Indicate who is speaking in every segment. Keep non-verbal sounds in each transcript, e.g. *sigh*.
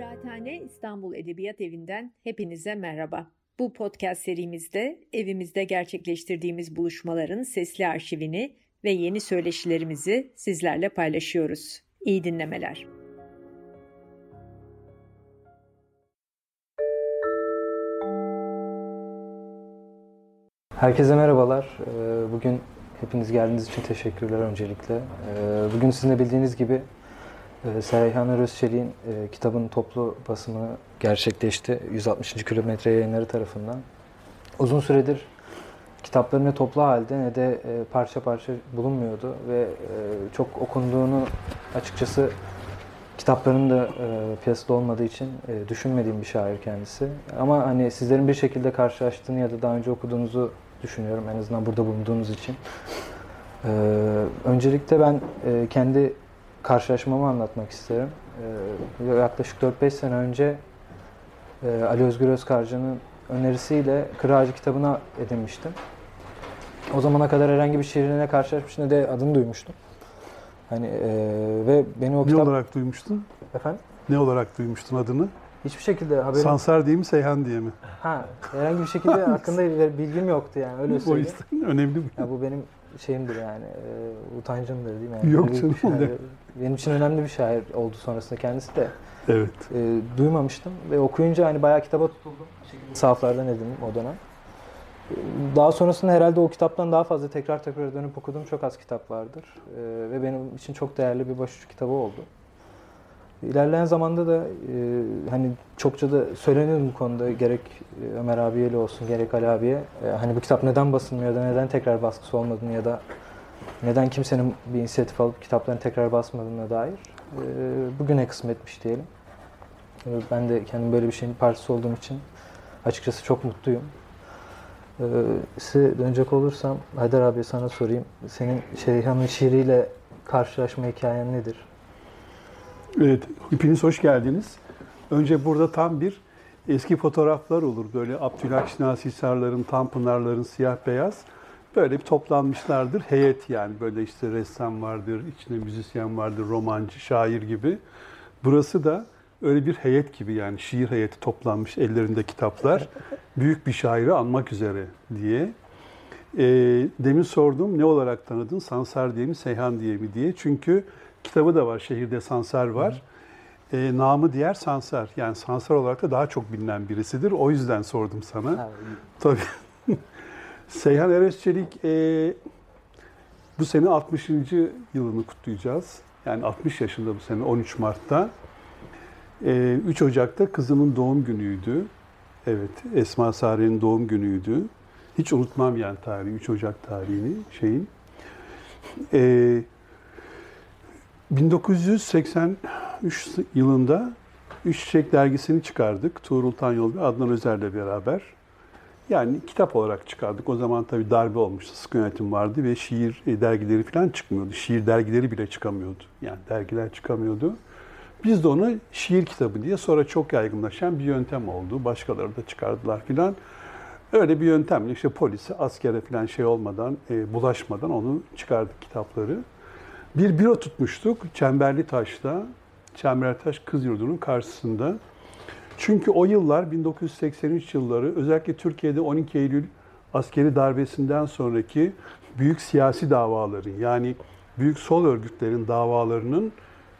Speaker 1: Kıraathane İstanbul Edebiyat Evi'nden hepinize merhaba. Bu podcast serimizde evimizde gerçekleştirdiğimiz buluşmaların sesli arşivini ve yeni söyleşilerimizi sizlerle paylaşıyoruz. İyi dinlemeler.
Speaker 2: Herkese merhabalar. Ee, bugün hepiniz geldiğiniz için teşekkürler öncelikle. Ee, bugün sizin bildiğiniz gibi e, Sereyhan Özçelik'in e, kitabın toplu basımı gerçekleşti. 160. kilometre yayınları tarafından. Uzun süredir kitapları ne toplu halde ne de e, parça parça bulunmuyordu ve çok okunduğunu açıkçası kitaplarının da piyasada olmadığı için düşünmediğim bir şair kendisi. Ama hani sizlerin bir şekilde karşılaştığını ya da daha önce okuduğunuzu düşünüyorum en azından burada bulunduğunuz için. öncelikle ben kendi karşılaşmamı anlatmak isterim. Ee, yaklaşık 4-5 sene önce e, Ali Özgür Özkarcı'nın önerisiyle Kırağacı kitabına edinmiştim. O zamana kadar herhangi bir şiirine karşılaşmış ne de adını duymuştum. Hani e, ve beni o
Speaker 3: ne
Speaker 2: kitap...
Speaker 3: olarak duymuştun?
Speaker 2: Efendim?
Speaker 3: Ne olarak duymuştun adını?
Speaker 2: Hiçbir şekilde haberim...
Speaker 3: Sansar diye mi, Seyhan diye mi?
Speaker 2: Ha, herhangi bir şekilde *laughs* hakkında bilgim yoktu yani öyle söyleyeyim.
Speaker 3: O yüzden önemli bu.
Speaker 2: Ya bu benim şeyimdir yani, e, utancımdır değil mi? Yani
Speaker 3: Yok canım.
Speaker 2: Yani, benim için önemli bir şair oldu sonrasında kendisi de.
Speaker 3: Evet.
Speaker 2: E, duymamıştım ve okuyunca hani bayağı kitaba tutuldum. Sahaflardan edindim o dönem. E, daha sonrasında herhalde o kitaptan daha fazla tekrar tekrar dönüp okuduğum çok az kitap vardır. E, ve benim için çok değerli bir başucu kitabı oldu. İlerleyen zamanda da e, hani çokça da söyleniyor bu konuda gerek e, Ömer abiyle olsun gerek Ali abiye e, hani bu kitap neden basılmıyor da neden tekrar baskısı olmadığını ya da neden kimsenin bir inisiyatif alıp kitaplarını tekrar basmadığına dair e, bugüne kısmetmiş diyelim. E, ben de kendim böyle bir şeyin parçası olduğum için açıkçası çok mutluyum. E, size dönecek olursam Haydar abi sana sorayım. Senin Şeyhan'ın şiiriyle karşılaşma hikayen nedir?
Speaker 3: Evet, hepiniz hoş geldiniz. Önce burada tam bir eski fotoğraflar olur. Böyle Abdülhak Şinasi Hisarların, Tanpınarların siyah beyaz. Böyle bir toplanmışlardır. Heyet yani böyle işte ressam vardır, içinde müzisyen vardır, romancı, şair gibi. Burası da öyle bir heyet gibi yani şiir heyeti toplanmış ellerinde kitaplar. Büyük bir şairi anmak üzere diye. E, demin sordum ne olarak tanıdın? Sansar diye mi, Seyhan diye mi diye. Çünkü kitabı da var. Şehirde Sansar var. E, namı diğer Sansar. Yani Sansar olarak da daha çok bilinen birisidir. O yüzden sordum sana. Tabii. Seyhan Eresçelik e, bu sene 60. yılını kutlayacağız. Yani 60 yaşında bu sene 13 Mart'ta. E, 3 Ocak'ta kızımın doğum günüydü. Evet, Esma Sare'nin doğum günüydü. Hiç unutmam yani tarihi, 3 Ocak tarihini şeyin. E, 1983 yılında Üç Çiçek dergisini çıkardık. Tuğrul Tanyol ve Adnan Özer'le beraber. Yani kitap olarak çıkardık. O zaman tabii darbe olmuştu, sıkı yönetim vardı ve şiir e, dergileri falan çıkmıyordu. Şiir dergileri bile çıkamıyordu. Yani dergiler çıkamıyordu. Biz de onu şiir kitabı diye sonra çok yaygınlaşan bir yöntem oldu. Başkaları da çıkardılar filan. Öyle bir yöntemle işte polise, askere falan şey olmadan, e, bulaşmadan onu çıkardık kitapları. Bir büro tutmuştuk Çemberli Taş'ta. Çemberli Taş Kız Yurdu'nun karşısında. Çünkü o yıllar 1983 yılları özellikle Türkiye'de 12 Eylül askeri darbesinden sonraki büyük siyasi davaların yani büyük sol örgütlerin davalarının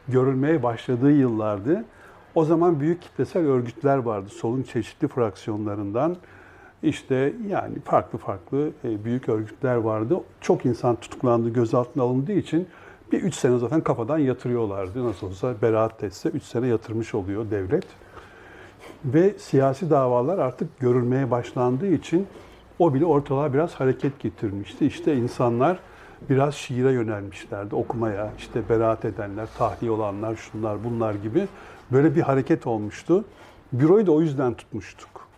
Speaker 3: görülmeye başladığı yıllardı. O zaman büyük kitlesel örgütler vardı solun çeşitli fraksiyonlarından. İşte yani farklı farklı e, büyük örgütler vardı. Çok insan tutuklandı, gözaltına alındığı için bir üç sene zaten kafadan yatırıyorlardı. Nasıl olsa beraat tetse üç sene yatırmış oluyor devlet. Ve siyasi davalar artık görülmeye başlandığı için o bile ortalığa biraz hareket getirmişti. İşte insanlar biraz şiire yönelmişlerdi, okumaya. İşte beraat edenler, tahliye olanlar, şunlar bunlar gibi böyle bir hareket olmuştu. Büroyu da o yüzden tutmuştuk.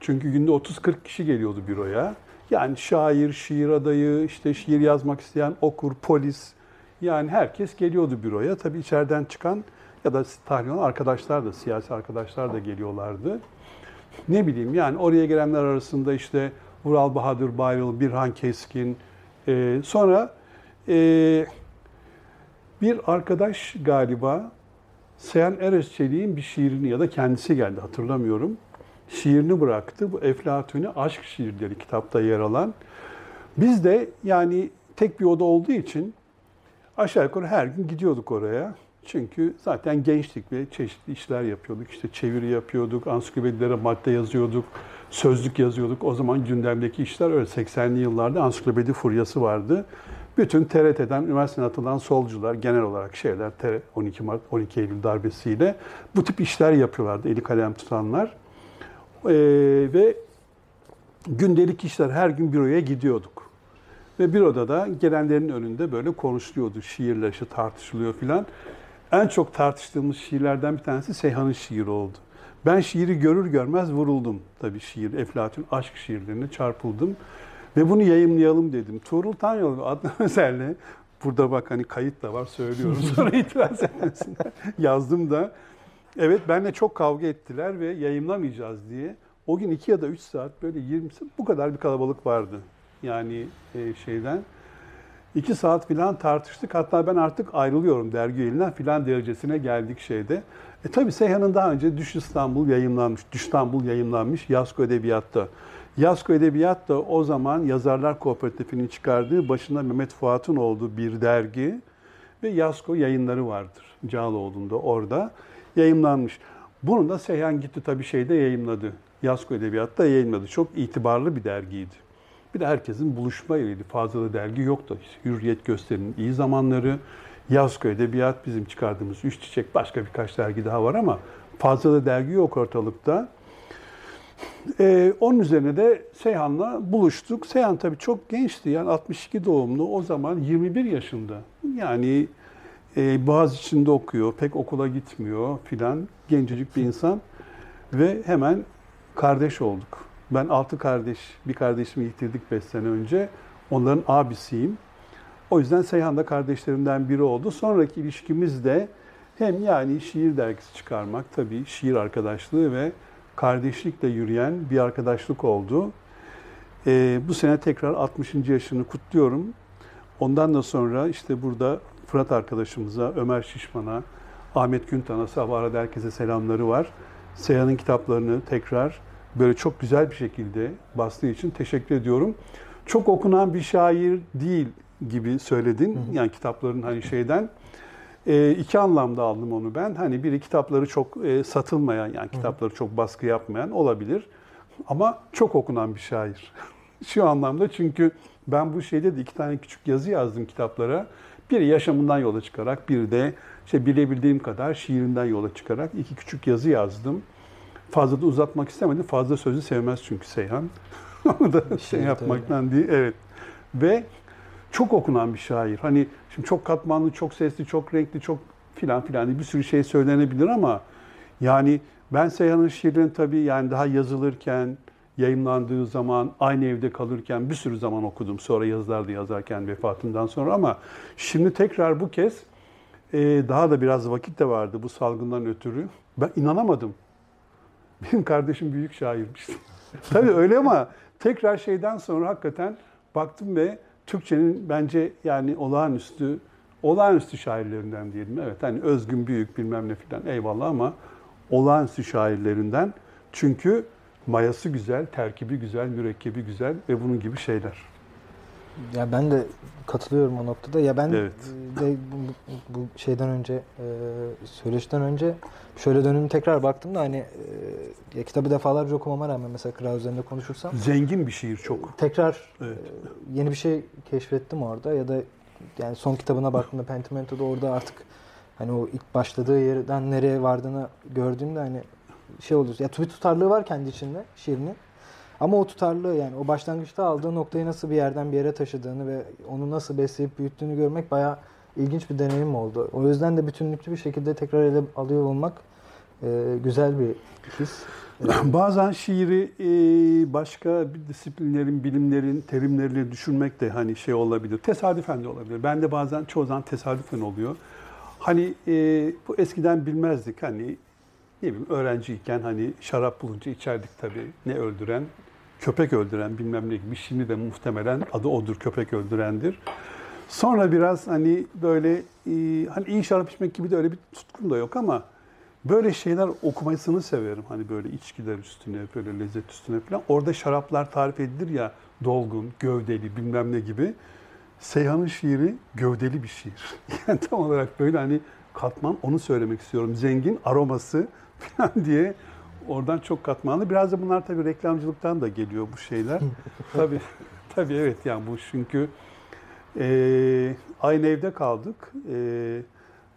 Speaker 3: Çünkü günde 30-40 kişi geliyordu büroya. Yani şair, şiir adayı, işte şiir yazmak isteyen okur, polis, yani herkes geliyordu büroya. Tabii içeriden çıkan ya da tahliye olan arkadaşlar da, siyasi arkadaşlar da geliyorlardı. Ne bileyim yani oraya gelenler arasında işte Vural Bahadır Bayrıl, Birhan Keskin, e, sonra e, bir arkadaş galiba Seyhan Eresçelik'in bir şiirini ya da kendisi geldi hatırlamıyorum. Şiirini bıraktı. Bu Eflatun'u Aşk Şiirleri kitapta yer alan. Biz de yani tek bir oda olduğu için aşağı yukarı her gün gidiyorduk oraya. Çünkü zaten gençtik ve çeşitli işler yapıyorduk. İşte çeviri yapıyorduk, ansiklopedilere madde yazıyorduk, sözlük yazıyorduk. O zaman gündemdeki işler öyle 80'li yıllarda ansiklopedi furyası vardı. Bütün TRT'den, üniversiteden atılan solcular genel olarak şeyler, 12 Mart, 12 Eylül darbesiyle bu tip işler yapıyorlardı eli kalem tutanlar. Ee, ve gündelik işler her gün büroya gidiyorduk. Ve büroda da gelenlerin önünde böyle konuşuluyordu. Şiirler işte tartışılıyor filan. En çok tartıştığımız şiirlerden bir tanesi Seyhan'ın şiiri oldu. Ben şiiri görür görmez vuruldum. Tabii şiir, Eflatun aşk şiirlerine çarpıldım. Ve bunu yayımlayalım dedim. Tuğrul Tanyol Adnan *laughs* Özel'le burada bak hani kayıt da var söylüyorum *laughs* sonra itiraz etmesinler. Yazdım da. Evet benle çok kavga ettiler ve yayınlamayacağız diye. O gün iki ya da üç saat böyle 20 saat bu kadar bir kalabalık vardı. Yani e, şeyden. İki saat filan tartıştık. Hatta ben artık ayrılıyorum dergi elinden filan derecesine geldik şeyde. E tabi Seyhan'ın daha önce Düş İstanbul yayınlanmış. Düş İstanbul yayınlanmış Yasko Edebiyat'ta. Yasko Edebiyat da o zaman Yazarlar Kooperatifinin çıkardığı başında Mehmet Fuat'ın olduğu bir dergi ve Yasko yayınları vardır. Cağaloğlu'nda orada yayınlanmış. Bunu da Seyhan gitti tabii şeyde yayınladı. Yasko Edebiyat'ta yayınladı. Çok itibarlı bir dergiydi. Bir de herkesin buluşma yeriydi. Fazla da dergi yoktu. Hürriyet Gösteri'nin iyi zamanları, Yasko Edebiyat bizim çıkardığımız Üç Çiçek, başka birkaç dergi daha var ama fazla da dergi yok ortalıkta. Ee, onun üzerine de Seyhan'la buluştuk. Seyhan tabii çok gençti yani 62 doğumlu o zaman 21 yaşında. Yani e, Boğaziçi'nde okuyor, pek okula gitmiyor filan. Gencecik bir insan ve hemen kardeş olduk. Ben altı kardeş, bir kardeşimi yitirdik 5 sene önce. Onların abisiyim. O yüzden Seyhan da kardeşlerimden biri oldu. Sonraki ilişkimiz de hem yani şiir dergisi çıkarmak, tabii şiir arkadaşlığı ve kardeşlikle yürüyen bir arkadaşlık oldu. Ee, bu sene tekrar 60. yaşını kutluyorum. Ondan da sonra işte burada Fırat arkadaşımıza, Ömer Şişman'a, Ahmet Güntan'a sabah arada herkese selamları var. Seyhan'ın kitaplarını tekrar böyle çok güzel bir şekilde bastığı için teşekkür ediyorum. Çok okunan bir şair değil gibi söyledin. Yani kitapların hani şeyden. E, iki anlamda aldım onu ben. Hani biri kitapları çok e, satılmayan, yani kitapları çok baskı yapmayan olabilir. Ama çok okunan bir şair. *laughs* Şu anlamda çünkü ben bu şeyde de iki tane küçük yazı yazdım kitaplara. Biri yaşamından yola çıkarak, biri de işte bilebildiğim kadar şiirinden yola çıkarak iki küçük yazı yazdım. Fazla da uzatmak istemedim. Fazla sözü sevmez çünkü Seyhan. *laughs* Onu da şey yapmaktan değil. Evet. Ve çok okunan bir şair. Hani şimdi çok katmanlı, çok sesli, çok renkli, çok filan filan bir sürü şey söylenebilir ama yani ben Seyhan'ın şiirini tabii yani daha yazılırken, yayınlandığı zaman, aynı evde kalırken bir sürü zaman okudum. Sonra yazılarda yazarken vefatından sonra ama şimdi tekrar bu kez daha da biraz vakit de vardı bu salgından ötürü. Ben inanamadım. Benim kardeşim büyük şairmiş. *laughs* tabii öyle ama tekrar şeyden sonra hakikaten baktım ve Türkçenin bence yani olağanüstü olağanüstü şairlerinden diyelim. Evet hani özgün büyük bilmem ne filan eyvallah ama olağanüstü şairlerinden. Çünkü mayası güzel, terkibi güzel, mürekkebi güzel ve bunun gibi şeyler.
Speaker 2: Ya ben de katılıyorum o noktada. Ya ben evet. de bu, bu şeyden önce e, söyleşiden önce şöyle dönüm tekrar baktım da hani e, ya kitabı defalarca okumama rağmen mesela Kral üzerinde konuşursam
Speaker 3: zengin bir şiir çok.
Speaker 2: Tekrar evet. e, yeni bir şey keşfettim orada ya da yani son kitabına baktığımda Pentimento'da orada artık hani o ilk başladığı yerden nereye vardığını gördüğümde hani şey olur. Ya bir tutarlığı var kendi içinde şiirinin. Ama o tutarlı yani o başlangıçta aldığı noktayı nasıl bir yerden bir yere taşıdığını ve onu nasıl besleyip büyüttüğünü görmek bayağı ilginç bir deneyim oldu. O yüzden de bütünlüklü bir şekilde tekrar ele alıyor olmak e, güzel bir his. *laughs*
Speaker 3: Bazen şiiri e, başka bir disiplinlerin, bilimlerin terimleriyle düşünmek de hani şey olabilir. Tesadüfen de olabilir. Ben de bazen çoğu zaman tesadüfen oluyor. Hani e, bu eskiden bilmezdik. Hani ne bileyim öğrenciyken hani şarap bulunca içerdik tabii. Ne öldüren? Köpek öldüren bilmem ne gibi. Şimdi de muhtemelen adı odur köpek öldürendir. Sonra biraz hani böyle e, hani iyi şarap içmek gibi de öyle bir tutkum da yok ama böyle şeyler okumasını severim. Hani böyle içkiler üstüne, böyle lezzet üstüne falan. Orada şaraplar tarif edilir ya dolgun, gövdeli bilmem ne gibi. Seyhan'ın şiiri gövdeli bir şiir. *laughs* Yani tam olarak böyle hani katman onu söylemek istiyorum. Zengin aroması falan diye oradan çok katmanlı. Biraz da bunlar tabii reklamcılıktan da geliyor bu şeyler. *laughs* tabii tabii evet yani bu çünkü e, aynı evde kaldık. E,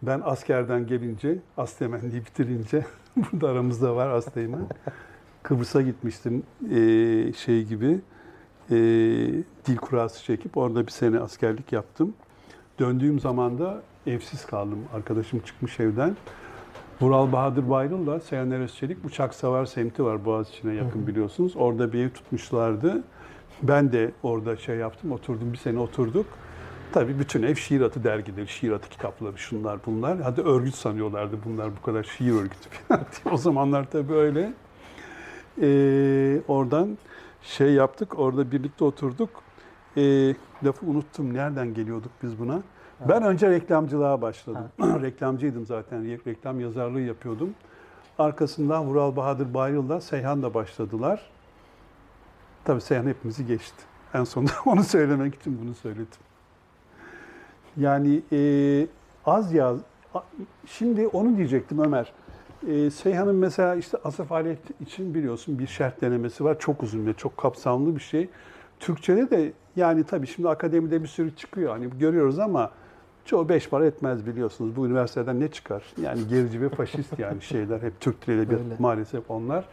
Speaker 3: ben askerden gelince, Astemenliği bitirince, *laughs* burada aramızda var Asteğmen. Kıbrıs'a gitmiştim e, şey gibi, e, dil kurası çekip orada bir sene askerlik yaptım. Döndüğüm zaman da evsiz kaldım. Arkadaşım çıkmış evden. Vural Bahadır Bayrıl'la Seyhan Özçelik Uçak Savar semti var Boğaziçi'ne yakın biliyorsunuz. Orada bir ev tutmuşlardı. Ben de orada şey yaptım, oturdum, bir sene oturduk. Tabii bütün ev şiir atı dergileri, şiir atı kitapları, şunlar bunlar. Hadi örgüt sanıyorlardı bunlar bu kadar şiir örgütü falan diye. O zamanlar tabii öyle. Ee, oradan şey yaptık, orada birlikte oturduk. Ee, lafı unuttum, nereden geliyorduk biz buna? Ben önce reklamcılığa başladım. *clears throat* Reklamcıydım zaten, reklam yazarlığı yapıyordum. Arkasından Vural Bahadır Bayrıl'la Seyhan da başladılar. Tabii Seyhan hepimizi geçti. En sonunda *laughs* onu söylemek için bunu söyledim. Yani e, az yaz. Şimdi onu diyecektim Ömer. E, Seyhan'ın mesela işte Asaf Alet için biliyorsun bir şart denemesi var. Çok uzun ve çok kapsamlı bir şey. Türkçe'de de yani tabii şimdi akademide bir sürü çıkıyor. Hani görüyoruz ama çoğu beş para etmez biliyorsunuz. Bu üniversiteden ne çıkar? Yani gerici ve faşist yani şeyler. Hep Türk dili edebiyat maalesef onlar.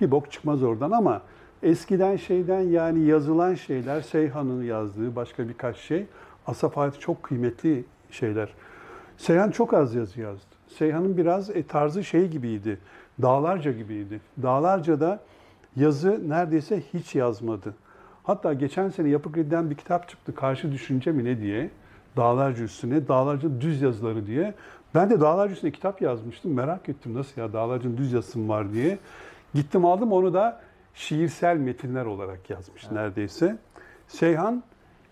Speaker 3: Bir bok çıkmaz oradan ama eskiden şeyden yani yazılan şeyler Seyhan'ın yazdığı başka birkaç şey Asaf Halit çok kıymetli şeyler. Seyhan çok az yazı yazdı. Seyhan'ın biraz e, tarzı şey gibiydi. Dağlarca gibiydi. Dağlarca da yazı neredeyse hiç yazmadı. Hatta geçen sene Yapı Kredi'den bir kitap çıktı. Karşı Düşünce mi ne diye. Dağlarca üstüne, Dağlarca düz yazıları diye. Ben de Dağlarca üstüne kitap yazmıştım. Merak ettim nasıl ya Dağlarca'nın düz yazısı var diye. Gittim aldım onu da şiirsel metinler olarak yazmış evet. neredeyse. Seyhan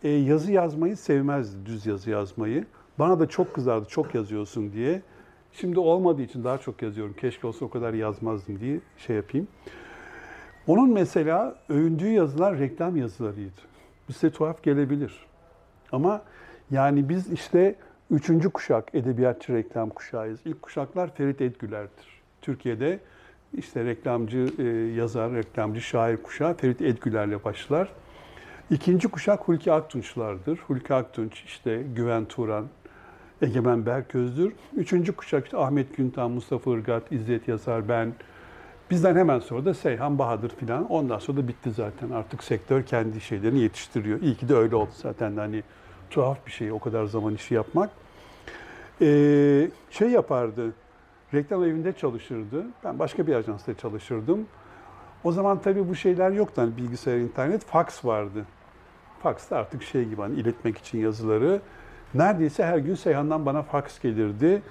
Speaker 3: e, yazı yazmayı sevmezdi, düz yazı yazmayı. Bana da çok kızardı, çok yazıyorsun diye. Şimdi olmadığı için daha çok yazıyorum. Keşke olsa o kadar yazmazdım diye şey yapayım. Onun mesela övündüğü yazılar reklam yazılarıydı. Size tuhaf gelebilir. Ama yani biz işte üçüncü kuşak edebiyatçı reklam kuşağıyız. İlk kuşaklar Ferit Edgüler'dir. Türkiye'de işte reklamcı, e, yazar, reklamcı, şair kuşağı Ferit Edgüler'le başlar. İkinci kuşak Hulki Aktunçlardır. Hulki Aktunç, işte Güven Turan, Egemen Berköz'dür. Üçüncü kuşak işte Ahmet Güntan, Mustafa Irgat, İzzet Yazar, ben. Bizden hemen sonra da Seyhan Bahadır filan. Ondan sonra da bitti zaten. Artık sektör kendi şeylerini yetiştiriyor. İyi ki de öyle oldu zaten. Hani tuhaf bir şey o kadar zaman işi yapmak. Ee, şey yapardı, reklam evinde çalışırdı. Ben başka bir ajansta çalışırdım. O zaman tabii bu şeyler yoktu. Hani bilgisayar, internet, fax vardı. Fax da artık şey gibi hani iletmek için yazıları. Neredeyse her gün Seyhan'dan bana fax gelirdi.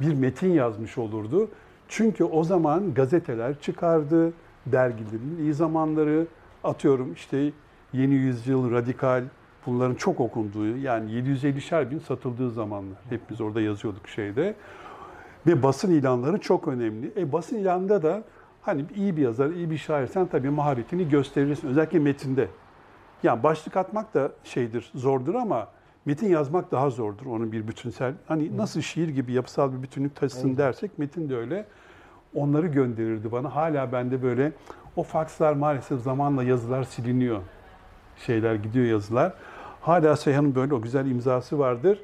Speaker 3: Bir metin yazmış olurdu. Çünkü o zaman gazeteler çıkardı, dergilerin iyi zamanları, atıyorum işte Yeni Yüzyıl, Radikal, bunların çok okunduğu, yani 750'şer bin satıldığı zamanlar. Hepimiz orada yazıyorduk şeyde. Ve basın ilanları çok önemli. E basın ilanında da Hani iyi bir yazar, iyi bir şairsen tabii maharetini gösterirsin. Özellikle metinde. Yani başlık atmak da şeydir, zordur ama metin yazmak daha zordur. Onun bir bütünsel, hani nasıl şiir gibi yapısal bir bütünlük taşısın evet. dersek metin de öyle. Onları gönderirdi bana. Hala bende böyle o fakslar maalesef zamanla yazılar siliniyor. Şeyler gidiyor yazılar. Hala Seyhan'ın böyle o güzel imzası vardır.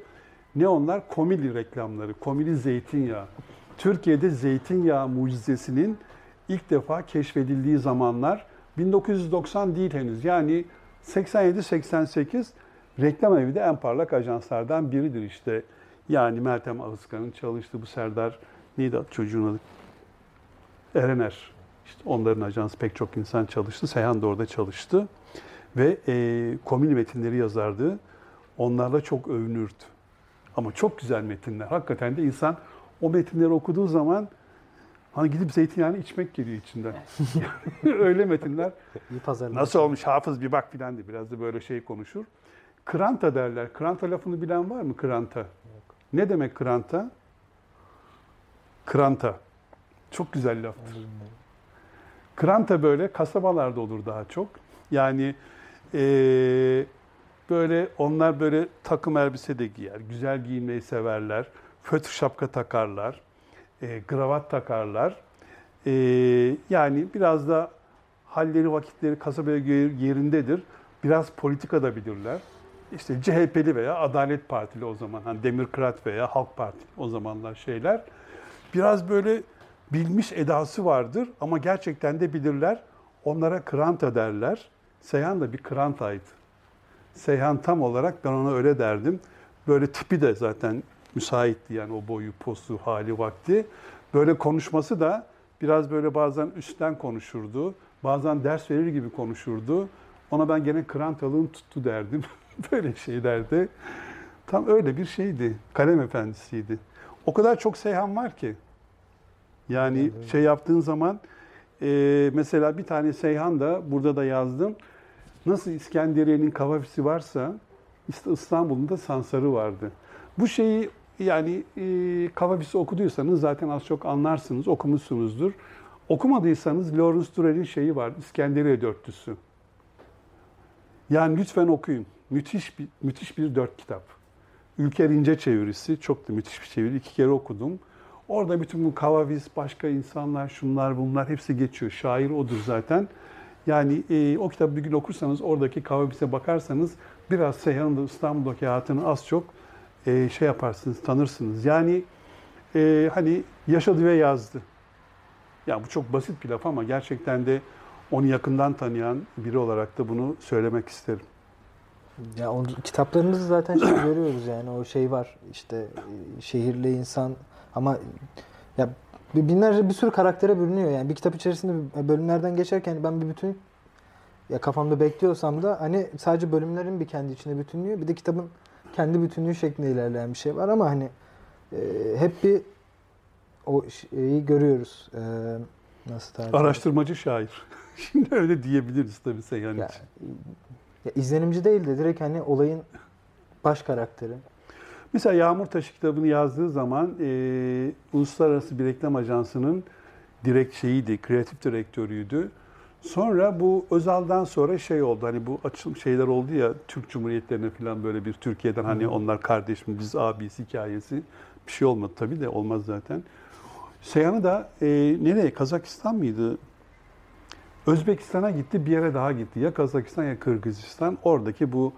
Speaker 3: Ne onlar? Komili reklamları, komili zeytinyağı. Türkiye'de zeytinyağı mucizesinin ilk defa keşfedildiği zamanlar 1990 değil henüz. Yani 87-88 reklam evi de en parlak ajanslardan biridir işte. Yani Meltem Ağızkan'ın çalıştığı bu Serdar neydi çocuğun adı? Erener. İşte onların ajansı pek çok insan çalıştı. Seyhan da orada çalıştı. Ve e, komili metinleri yazardı. Onlarla çok övünürdü. Ama çok güzel metinler. Hakikaten de insan o metinleri okuduğu zaman Hani gidip zeytinyağını içmek geliyor içinden. *laughs* Öyle metinler. İyi Nasıl olmuş hafız bir bak filan diye biraz da böyle şey konuşur. Kranta derler. Kranta lafını bilen var mı kranta? Ne demek kranta? Kranta. Çok güzel laftır. Kranta böyle kasabalarda olur daha çok. Yani eee, böyle onlar böyle takım elbise de giyer. Güzel giyinmeyi severler. Fötr şapka takarlar. eee, gravat takarlar. Eee, yani biraz da halleri vakitleri kasabaya yerindedir. Biraz politika da bilirler. İşte CHP'li veya Adalet Partili o zaman. Hani Demokrat veya Halk Partili o zamanlar şeyler. Biraz böyle bilmiş edası vardır ama gerçekten de bilirler. Onlara kranta derler. Seyhan da bir krantaydı. Seyhan tam olarak ben ona öyle derdim. Böyle tipi de zaten müsaitti yani o boyu, postu, hali, vakti. Böyle konuşması da biraz böyle bazen üstten konuşurdu. Bazen ders verir gibi konuşurdu. Ona ben gene krantalığım tuttu derdim. *laughs* böyle şeylerdi. Tam öyle bir şeydi. Kalem efendisiydi. O kadar çok Seyhan var ki. Yani şey yaptığın zaman e, mesela bir tane Seyhan da burada da yazdım. Nasıl İskenderiye'nin kavafisi varsa İst- İstanbul'un da Sansarı vardı. Bu şeyi yani e, kavafisi okuduysanız zaten az çok anlarsınız, okumuşsunuzdur. Okumadıysanız Lawrence Durrell'in şeyi var, İskenderiye Dörtlüsü. Yani lütfen okuyun. Müthiş bir, müthiş bir dört kitap. Ülker İnce çevirisi, çok da müthiş bir çeviri. İki kere okudum. Orada bütün bu kavavis, başka insanlar, şunlar bunlar hepsi geçiyor. Şair odur zaten. Yani e, o kitabı bir gün okursanız, oradaki kavavise bakarsanız biraz Seyhan'ın da İstanbul'daki hayatını az çok e, şey yaparsınız, tanırsınız. Yani e, hani yaşadı ve yazdı. Ya bu çok basit bir laf ama gerçekten de onu yakından tanıyan biri olarak da bunu söylemek isterim.
Speaker 2: Ya o kitaplarımızda zaten şey görüyoruz yani o şey var işte e, şehirli insan ama ya bir- binlerce bir sürü karaktere bürünüyor yani bir kitap içerisinde bölümlerden geçerken ben bir bütün ya kafamda bekliyorsam da hani sadece bölümlerin bir kendi içine bütünlüyor bir de kitabın kendi bütünlüğü şeklinde ilerleyen bir şey var ama hani e, hep bir o şeyi görüyoruz. E, nasıl tarif?
Speaker 3: Araştırmacı şair. *laughs* Şimdi öyle diyebiliriz tabii Seyhan
Speaker 2: Ya,
Speaker 3: için.
Speaker 2: ya izlenimci değil de direkt hani olayın baş karakteri.
Speaker 3: Mesela Yağmur Taşı kitabını yazdığı zaman e, Uluslararası bir reklam ajansının direkt şeyiydi, kreatif direktörüydü. Sonra bu Özal'dan sonra şey oldu hani bu açılım şeyler oldu ya Türk Cumhuriyetlerine falan böyle bir Türkiye'den hani onlar kardeş mi biz abiyiz hikayesi bir şey olmadı tabii de olmaz zaten. Seyhan'ı da e, nereye Kazakistan mıydı? Özbekistan'a gitti bir yere daha gitti. Ya Kazakistan ya Kırgızistan. Oradaki bu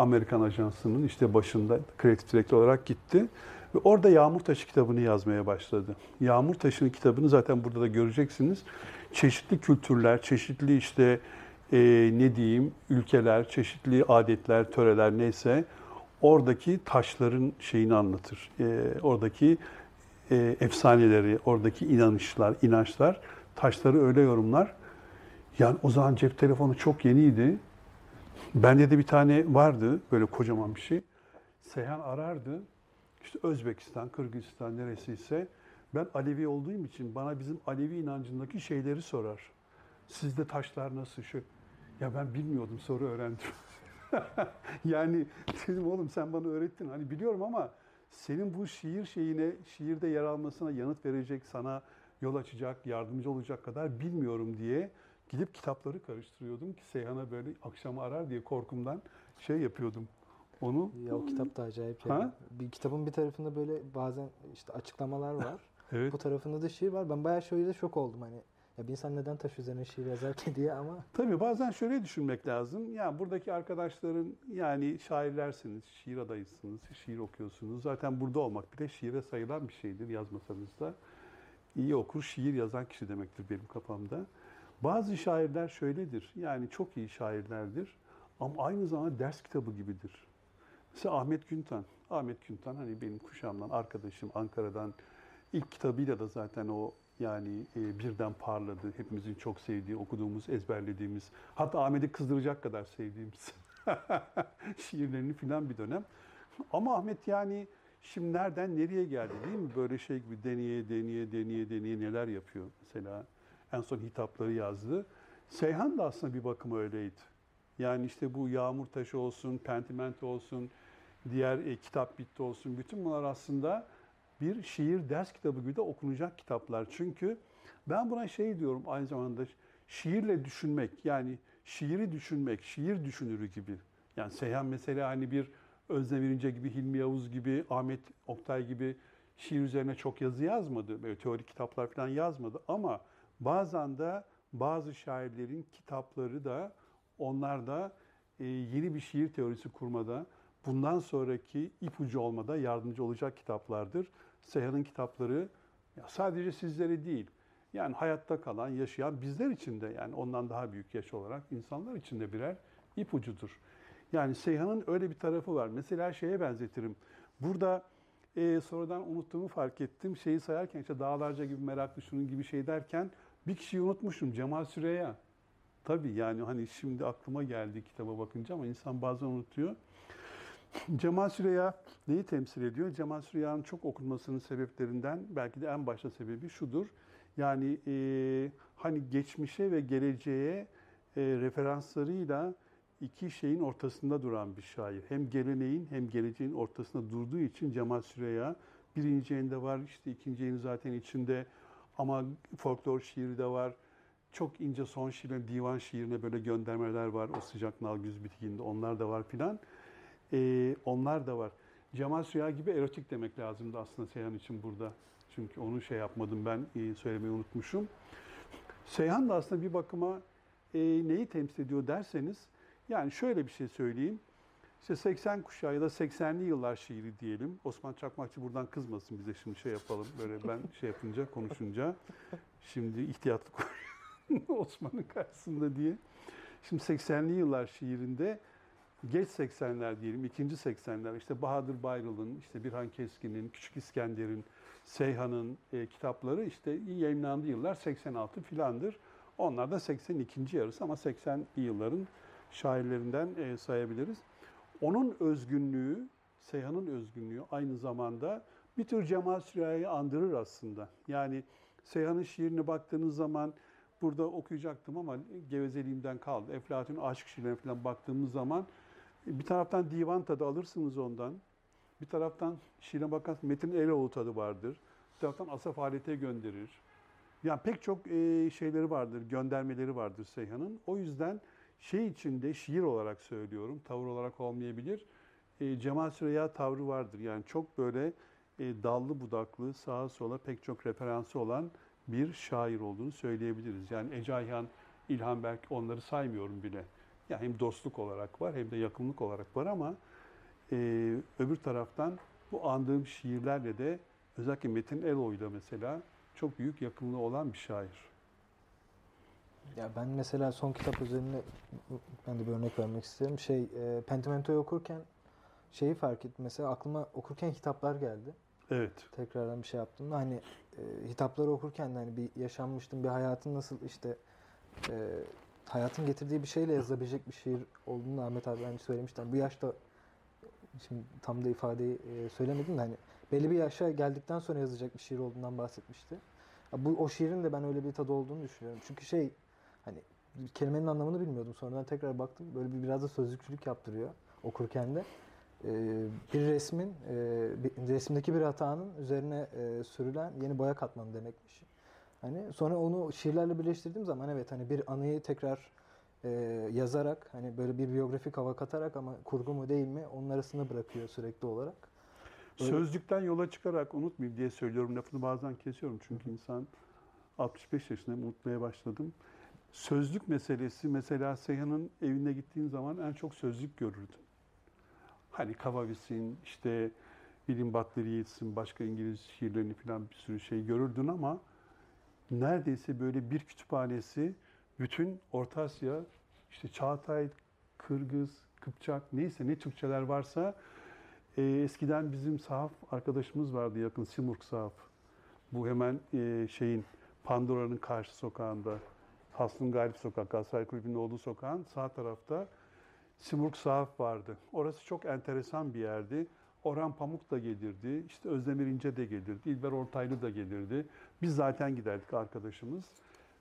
Speaker 3: Amerikan ajansının işte başında kreatif direktör olarak gitti. Ve orada Yağmur Taşı kitabını yazmaya başladı. Yağmur Taşı'nın kitabını zaten burada da göreceksiniz. Çeşitli kültürler, çeşitli işte e, ne diyeyim ülkeler, çeşitli adetler, töreler neyse oradaki taşların şeyini anlatır. E, oradaki e, efsaneleri, oradaki inanışlar, inançlar, taşları öyle yorumlar. Yani o zaman cep telefonu çok yeniydi. Bende de bir tane vardı böyle kocaman bir şey. Seyhan arardı. İşte Özbekistan, Kırgızistan neresiyse ben Alevi olduğum için bana bizim Alevi inancındaki şeyleri sorar. Sizde taşlar nasıl şu? Ya ben bilmiyordum sonra öğrendim. *laughs* yani dedim oğlum sen bana öğrettin. Hani biliyorum ama senin bu şiir şeyine, şiirde yer almasına yanıt verecek, sana yol açacak, yardımcı olacak kadar bilmiyorum diye gidip kitapları karıştırıyordum ki Seyhan'a böyle akşam arar diye korkumdan şey yapıyordum. Onu
Speaker 2: Ya o kitap da acayip
Speaker 3: Ha?
Speaker 2: ya. Bir kitabın bir tarafında böyle bazen işte açıklamalar var. *laughs*
Speaker 3: evet.
Speaker 2: Bu tarafında da şiir var. Ben bayağı şöyle şok oldum hani. Ya bir insan neden taş üzerine şiir yazar ki *laughs* diye ama
Speaker 3: Tabii bazen şöyle düşünmek lazım. Ya buradaki arkadaşların yani şairlersiniz, şiir adayısınız, şiir okuyorsunuz. Zaten burada olmak bile şiire sayılan bir şeydir yazmasanız da. İyi okur, şiir yazan kişi demektir benim kafamda. Bazı şairler şöyledir. Yani çok iyi şairlerdir ama aynı zamanda ders kitabı gibidir. Mesela Ahmet Güntan. Ahmet Güntan hani benim kuşağımdan arkadaşım Ankara'dan ilk kitabıyla da zaten o yani e, birden parladı. Hepimizin çok sevdiği, okuduğumuz, ezberlediğimiz, hatta Ahmet'i kızdıracak kadar sevdiğimiz *laughs* şiirlerini filan bir dönem. Ama Ahmet yani şimdi nereden nereye geldi değil mi? Böyle şey gibi deneye deneye deneye deneye neler yapıyor mesela. En son hitapları yazdı. Seyhan da aslında bir bakıma öyleydi. Yani işte bu Yağmur Taşı olsun, Pentimento olsun, diğer e, kitap bitti olsun. Bütün bunlar aslında bir şiir ders kitabı gibi de okunacak kitaplar. Çünkü ben buna şey diyorum aynı zamanda şiirle düşünmek yani şiiri düşünmek, şiir düşünürü gibi. Yani Seyhan mesela hani bir Özlem İrince gibi, Hilmi Yavuz gibi, Ahmet Oktay gibi şiir üzerine çok yazı yazmadı. Böyle teorik kitaplar falan yazmadı ama bazen de bazı şairlerin kitapları da onlar da e, yeni bir şiir teorisi kurmada, bundan sonraki ipucu olmada yardımcı olacak kitaplardır. Seyhan'ın kitapları sadece sizlere değil, yani hayatta kalan, yaşayan bizler için de yani ondan daha büyük yaş olarak insanlar için de birer ipucudur. Yani Seyhan'ın öyle bir tarafı var. Mesela şeye benzetirim. Burada e, sonradan unuttuğumu fark ettim. Şeyi sayarken işte dağlarca gibi meraklı şunun gibi şey derken bir kişiyi unutmuşum. Cemal Süreya. Tabii yani hani şimdi aklıma geldi kitaba bakınca ama insan bazen unutuyor. *laughs* Cemal Süreya neyi temsil ediyor? Cemal Süreya'nın çok okunmasının sebeplerinden belki de en başta sebebi şudur. Yani e, hani geçmişe ve geleceğe e, referanslarıyla iki şeyin ortasında duran bir şair. Hem geleneğin hem geleceğin ortasında durduğu için Cemal Süreya birinci yayında var, işte ikinci yayını zaten içinde ama folklor şiiri de var. Çok ince son şiirine, divan şiirine böyle göndermeler var. O sıcak nal güz bitkinde onlar da var filan. Ee, onlar da var. Cemal Süreya gibi erotik demek lazımdı aslında Seyhan için burada. Çünkü onu şey yapmadım ben e, söylemeyi unutmuşum. Seyhan da aslında bir bakıma e, neyi temsil ediyor derseniz yani şöyle bir şey söyleyeyim. İşte 80 kuşağı ya da 80'li yıllar şiiri diyelim. Osman Çakmakçı buradan kızmasın bize şimdi şey yapalım. Böyle ben şey yapınca, konuşunca. Şimdi ihtiyatlı *laughs* Osman'ın karşısında diye. Şimdi 80'li yıllar şiirinde geç 80'ler diyelim, ikinci 80'ler işte Bahadır Bayrıl'ın, işte Birhan Keskin'in, Küçük İskender'in, Seyhan'ın e, kitapları işte yayınlandığı yıllar 86 filandır. Onlar da 82. yarısı ama 80'li yılların şairlerinden e, sayabiliriz. Onun özgünlüğü, Seyhan'ın özgünlüğü aynı zamanda bir tür Cemal Süreya'yı andırır aslında. Yani Seyhan'ın şiirine baktığınız zaman burada okuyacaktım ama gevezeliğimden kaldı. Eflatun aşk şiirlerine falan baktığımız zaman bir taraftan divan tadı alırsınız ondan. Bir taraftan şiirine bakarsınız Metin Eloğlu tadı vardır. Bir taraftan Asaf Halet'e gönderir. Yani pek çok e, şeyleri vardır, göndermeleri vardır Seyhan'ın. O yüzden şey içinde şiir olarak söylüyorum, tavır olarak olmayabilir. E, Cemal Süreya tavrı vardır. Yani çok böyle e, dallı budaklı, sağa sola pek çok referansı olan bir şair olduğunu söyleyebiliriz. Yani Ece Ayhan, İlhan Berk onları saymıyorum bile. Yani hem dostluk olarak var hem de yakınlık olarak var ama e, öbür taraftan bu andığım şiirlerle de özellikle Metin Eloy'da mesela çok büyük yakınlığı olan bir şair.
Speaker 2: Ya ben mesela son kitap üzerine ben de bir örnek vermek isterim. Şey, e, Pentimento'yu okurken şeyi fark ettim. Mesela aklıma okurken hitaplar geldi.
Speaker 3: Evet.
Speaker 2: Tekrardan bir şey yaptım. Hani e, hitapları okurken de hani bir yaşanmıştım, bir hayatın nasıl işte e, hayatın getirdiği bir şeyle yazılabilecek bir şiir olduğunu Ahmet abi hani söylemişti. bu yaşta şimdi tam da ifadeyi e, söylemedim de hani belli bir yaşa geldikten sonra yazacak bir şiir olduğundan bahsetmişti. Bu o şiirin de ben öyle bir tadı olduğunu düşünüyorum. Çünkü şey hani kelimenin anlamını bilmiyordum. Sonradan tekrar baktım. Böyle bir biraz da sözlükçülük yaptırıyor okurken de. Ee, bir resmin, e, bir, resimdeki bir hatanın üzerine e, sürülen yeni boya katmanı demekmiş. Hani sonra onu şiirlerle birleştirdiğim zaman evet hani bir anıyı tekrar e, yazarak hani böyle bir biyografik hava katarak ama kurgu mu değil mi onun arasında bırakıyor sürekli olarak.
Speaker 3: Öyle. Sözlükten yola çıkarak unutmayayım diye söylüyorum lafını bazen kesiyorum çünkü insan 65 yaşında unutmaya başladım. Sözlük meselesi mesela Seyhan'ın evine gittiğin zaman en çok sözlük görürdün. Hani Kavavis'in, işte William Butler Yeats'in başka İngiliz şiirlerini falan bir sürü şey görürdün ama neredeyse böyle bir kütüphanesi bütün Orta Asya, işte Çağatay, Kırgız, Kıpçak neyse ne Türkçeler varsa e, eskiden bizim sahaf arkadaşımız vardı yakın Simurg sahaf. Bu hemen e, şeyin Pandora'nın karşı sokağında Haslun Galip Sokak, Galatasaray Kulübü'nün olduğu sokağın sağ tarafta Simurg Sahaf vardı. Orası çok enteresan bir yerdi. Orhan Pamuk da gelirdi, işte Özdemir İnce de gelirdi, İlber Ortaylı da gelirdi. Biz zaten giderdik arkadaşımız.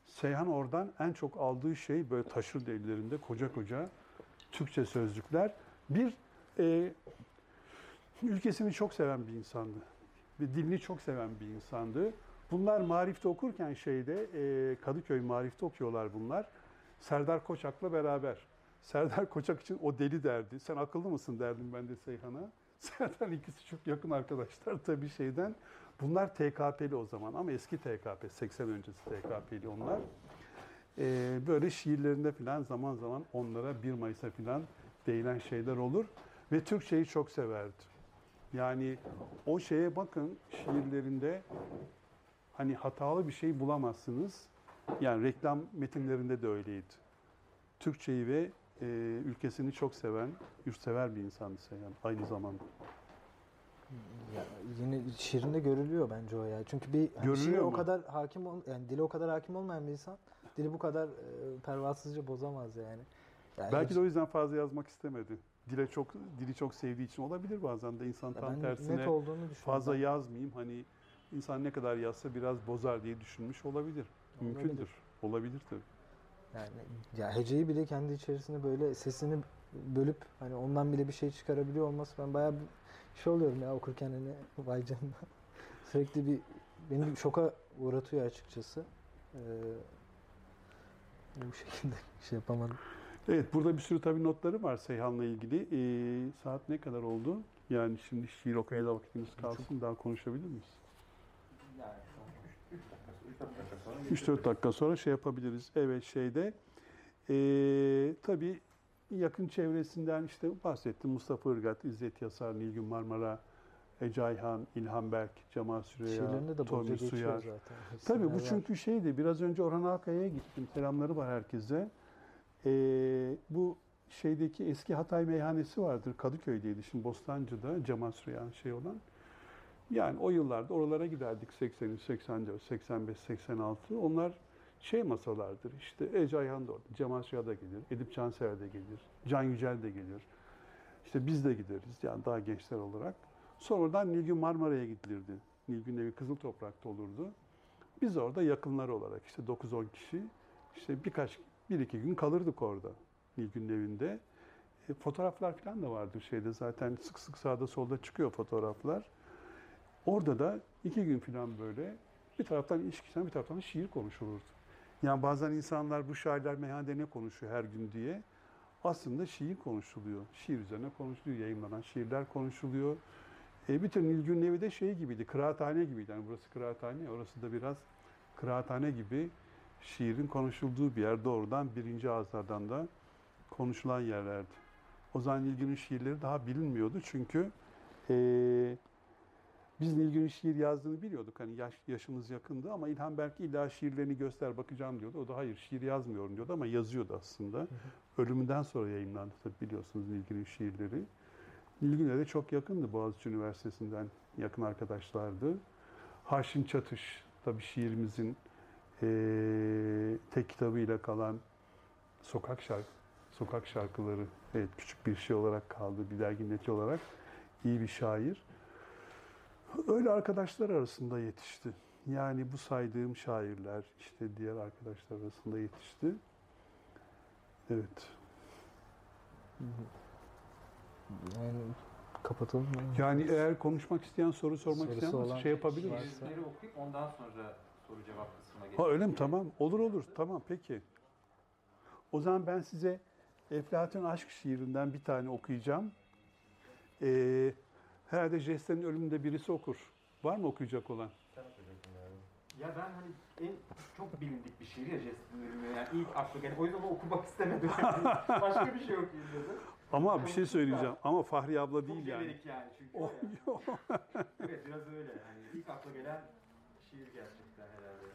Speaker 3: Seyhan oradan en çok aldığı şey böyle taşırdı ellerinde koca koca Türkçe sözlükler. Bir, e, ülkesini çok seven bir insandı. Ve dilini çok seven bir insandı. Bunlar Marif'te okurken şeyde, e, Kadıköy Marif'te okuyorlar bunlar. Serdar Koçak'la beraber. Serdar Koçak için o deli derdi. Sen akıllı mısın derdim ben de Seyhan'a. *laughs* Serdar ikisi çok yakın arkadaşlar tabii şeyden. Bunlar TKP'li o zaman ama eski TKP, 80 öncesi TKP'li onlar. Ee, böyle şiirlerinde falan zaman zaman onlara 1 Mayıs'a falan değinen şeyler olur. Ve Türkçeyi çok severdi. Yani o şeye bakın şiirlerinde hani hatalı bir şey bulamazsınız. Yani reklam metinlerinde de öyleydi. Türkçeyi ve e, ülkesini çok seven, yurtsever bir insandı Seyhan aynı zamanda.
Speaker 2: Ya yine şiirinde görülüyor bence o ya. Çünkü bir hani şiire o kadar hakim ol, yani dile o kadar hakim olmayan bir insan dili bu kadar e, pervasızca bozamaz yani. Yani
Speaker 3: Belki de o yüzden fazla yazmak istemedi. Dile çok dili çok sevdiği için olabilir bazen de insan tam
Speaker 2: ben
Speaker 3: tersine fazla yazmayayım hani insan ne kadar yazsa biraz bozar diye düşünmüş olabilir. Mümkündür.
Speaker 2: Olabilir.
Speaker 3: Olabilir tabii.
Speaker 2: Yani ya heceyi bile kendi içerisinde böyle sesini bölüp hani ondan bile bir şey çıkarabiliyor olması ben bayağı bir şey oluyorum ya okurken hani *laughs* vay canına. Sürekli bir beni bir şoka uğratıyor açıkçası. Ee, bu şekilde şey yapamadım.
Speaker 3: Evet burada bir sürü tabii notları var Seyhan'la ilgili. Ee, saat ne kadar oldu? Yani şimdi şiir okumaya da vakitimiz kalsın. Daha konuşabilir miyiz? 3-4 dakika sonra şey yapabiliriz. Evet şeyde ee, tabii yakın çevresinden işte bahsettim. Mustafa Irgat, İzzet Yasar, Nilgün Marmara, Ece Ayhan, İlhan Berk, Cemal
Speaker 2: bolca
Speaker 3: Tommy Suyar.
Speaker 2: zaten.
Speaker 3: Tabii bu
Speaker 2: var.
Speaker 3: çünkü şeydi. Biraz önce Orhan Alkaya'ya gittim. Selamları var herkese. Ee, bu şeydeki eski Hatay meyhanesi vardır. Kadıköy'deydi. Şimdi Bostancı'da Cemal Süreyya'nın şey olan. Yani o yıllarda oralara giderdik 83, 84, 85, 86. Onlar şey masalardır işte Ece Ayhan da orada, Cemal Süreya da gelir, Edip Cansever de gelir, Can Yücel de gelir. İşte biz de gideriz yani daha gençler olarak. Sonradan Nilgün Marmara'ya gidilirdi. Nilgün evi Kızıl Toprak'ta olurdu. Biz orada yakınlar olarak işte 9-10 kişi işte birkaç, bir iki gün kalırdık orada Nilgün'ün evinde. E, fotoğraflar falan da vardır şeyde zaten sık sık sağda solda çıkıyor fotoğraflar. Orada da iki gün falan böyle bir taraftan içkiden bir taraftan şiir konuşulurdu. Yani bazen insanlar bu şairler meyhanede ne konuşuyor her gün diye. Aslında şiir konuşuluyor. Şiir üzerine konuşuluyor. Yayınlanan şiirler konuşuluyor. E, bütün Nilgün'ün evi de şey gibiydi. Kıraathane gibiydi. Yani burası kıraathane. Orası da biraz kıraathane gibi şiirin konuşulduğu bir yer. Doğrudan birinci ağızlardan da konuşulan yerlerdi. O zaman Nilgün'ün şiirleri daha bilinmiyordu. Çünkü e, biz Nilgün'ün şiir yazdığını biliyorduk. Hani yaş, yaşımız yakındı ama İlhan Berk illa şiirlerini göster bakacağım diyordu. O da hayır şiir yazmıyorum diyordu ama yazıyordu aslında. Ölümünden sonra yayınlandı tabii biliyorsunuz Nilgün'ün şiirleri. Nilgün'e de çok yakındı Boğaziçi Üniversitesi'nden yakın arkadaşlardı. Haşim Çatış tabii şiirimizin eee tek kitabıyla kalan sokak şarkı sokak şarkıları evet küçük bir şey olarak kaldı bir dergi olarak iyi bir şair. Öyle arkadaşlar arasında yetişti. Yani bu saydığım şairler işte diğer arkadaşlar arasında yetişti. Evet.
Speaker 2: Yani kapatalım mı?
Speaker 3: Yani eğer konuşmak isteyen, soru sormak
Speaker 2: Sorusu
Speaker 3: isteyen varsa
Speaker 2: olan
Speaker 3: şey yapabilir
Speaker 2: varsa.
Speaker 3: miyiz?
Speaker 4: Şiirleri okuyup ondan sonra soru cevap kısmına
Speaker 3: Ha
Speaker 4: geçelim.
Speaker 3: öyle mi? Tamam. Olur olur. Tamam peki. O zaman ben size Eflatun aşk şiirinden bir tane okuyacağım. Ee, herhalde Jest'lerin ölümünde birisi okur. Var mı okuyacak olan?
Speaker 4: Ya ben hani en çok bilindik bir şiir ya Jest'in ölümü. Yani ilk aklı gelen. O yüzden onu okumak istemedim. Yani *laughs* Başka bir şey okuyayım dedim.
Speaker 3: Ama bir şey söyleyeceğim. Ama Fahri abla değil yani.
Speaker 4: yani çünkü.
Speaker 3: Oh,
Speaker 4: o ya. *laughs* evet biraz öyle yani. İlk akla gelen şiir gerçekten herhalde.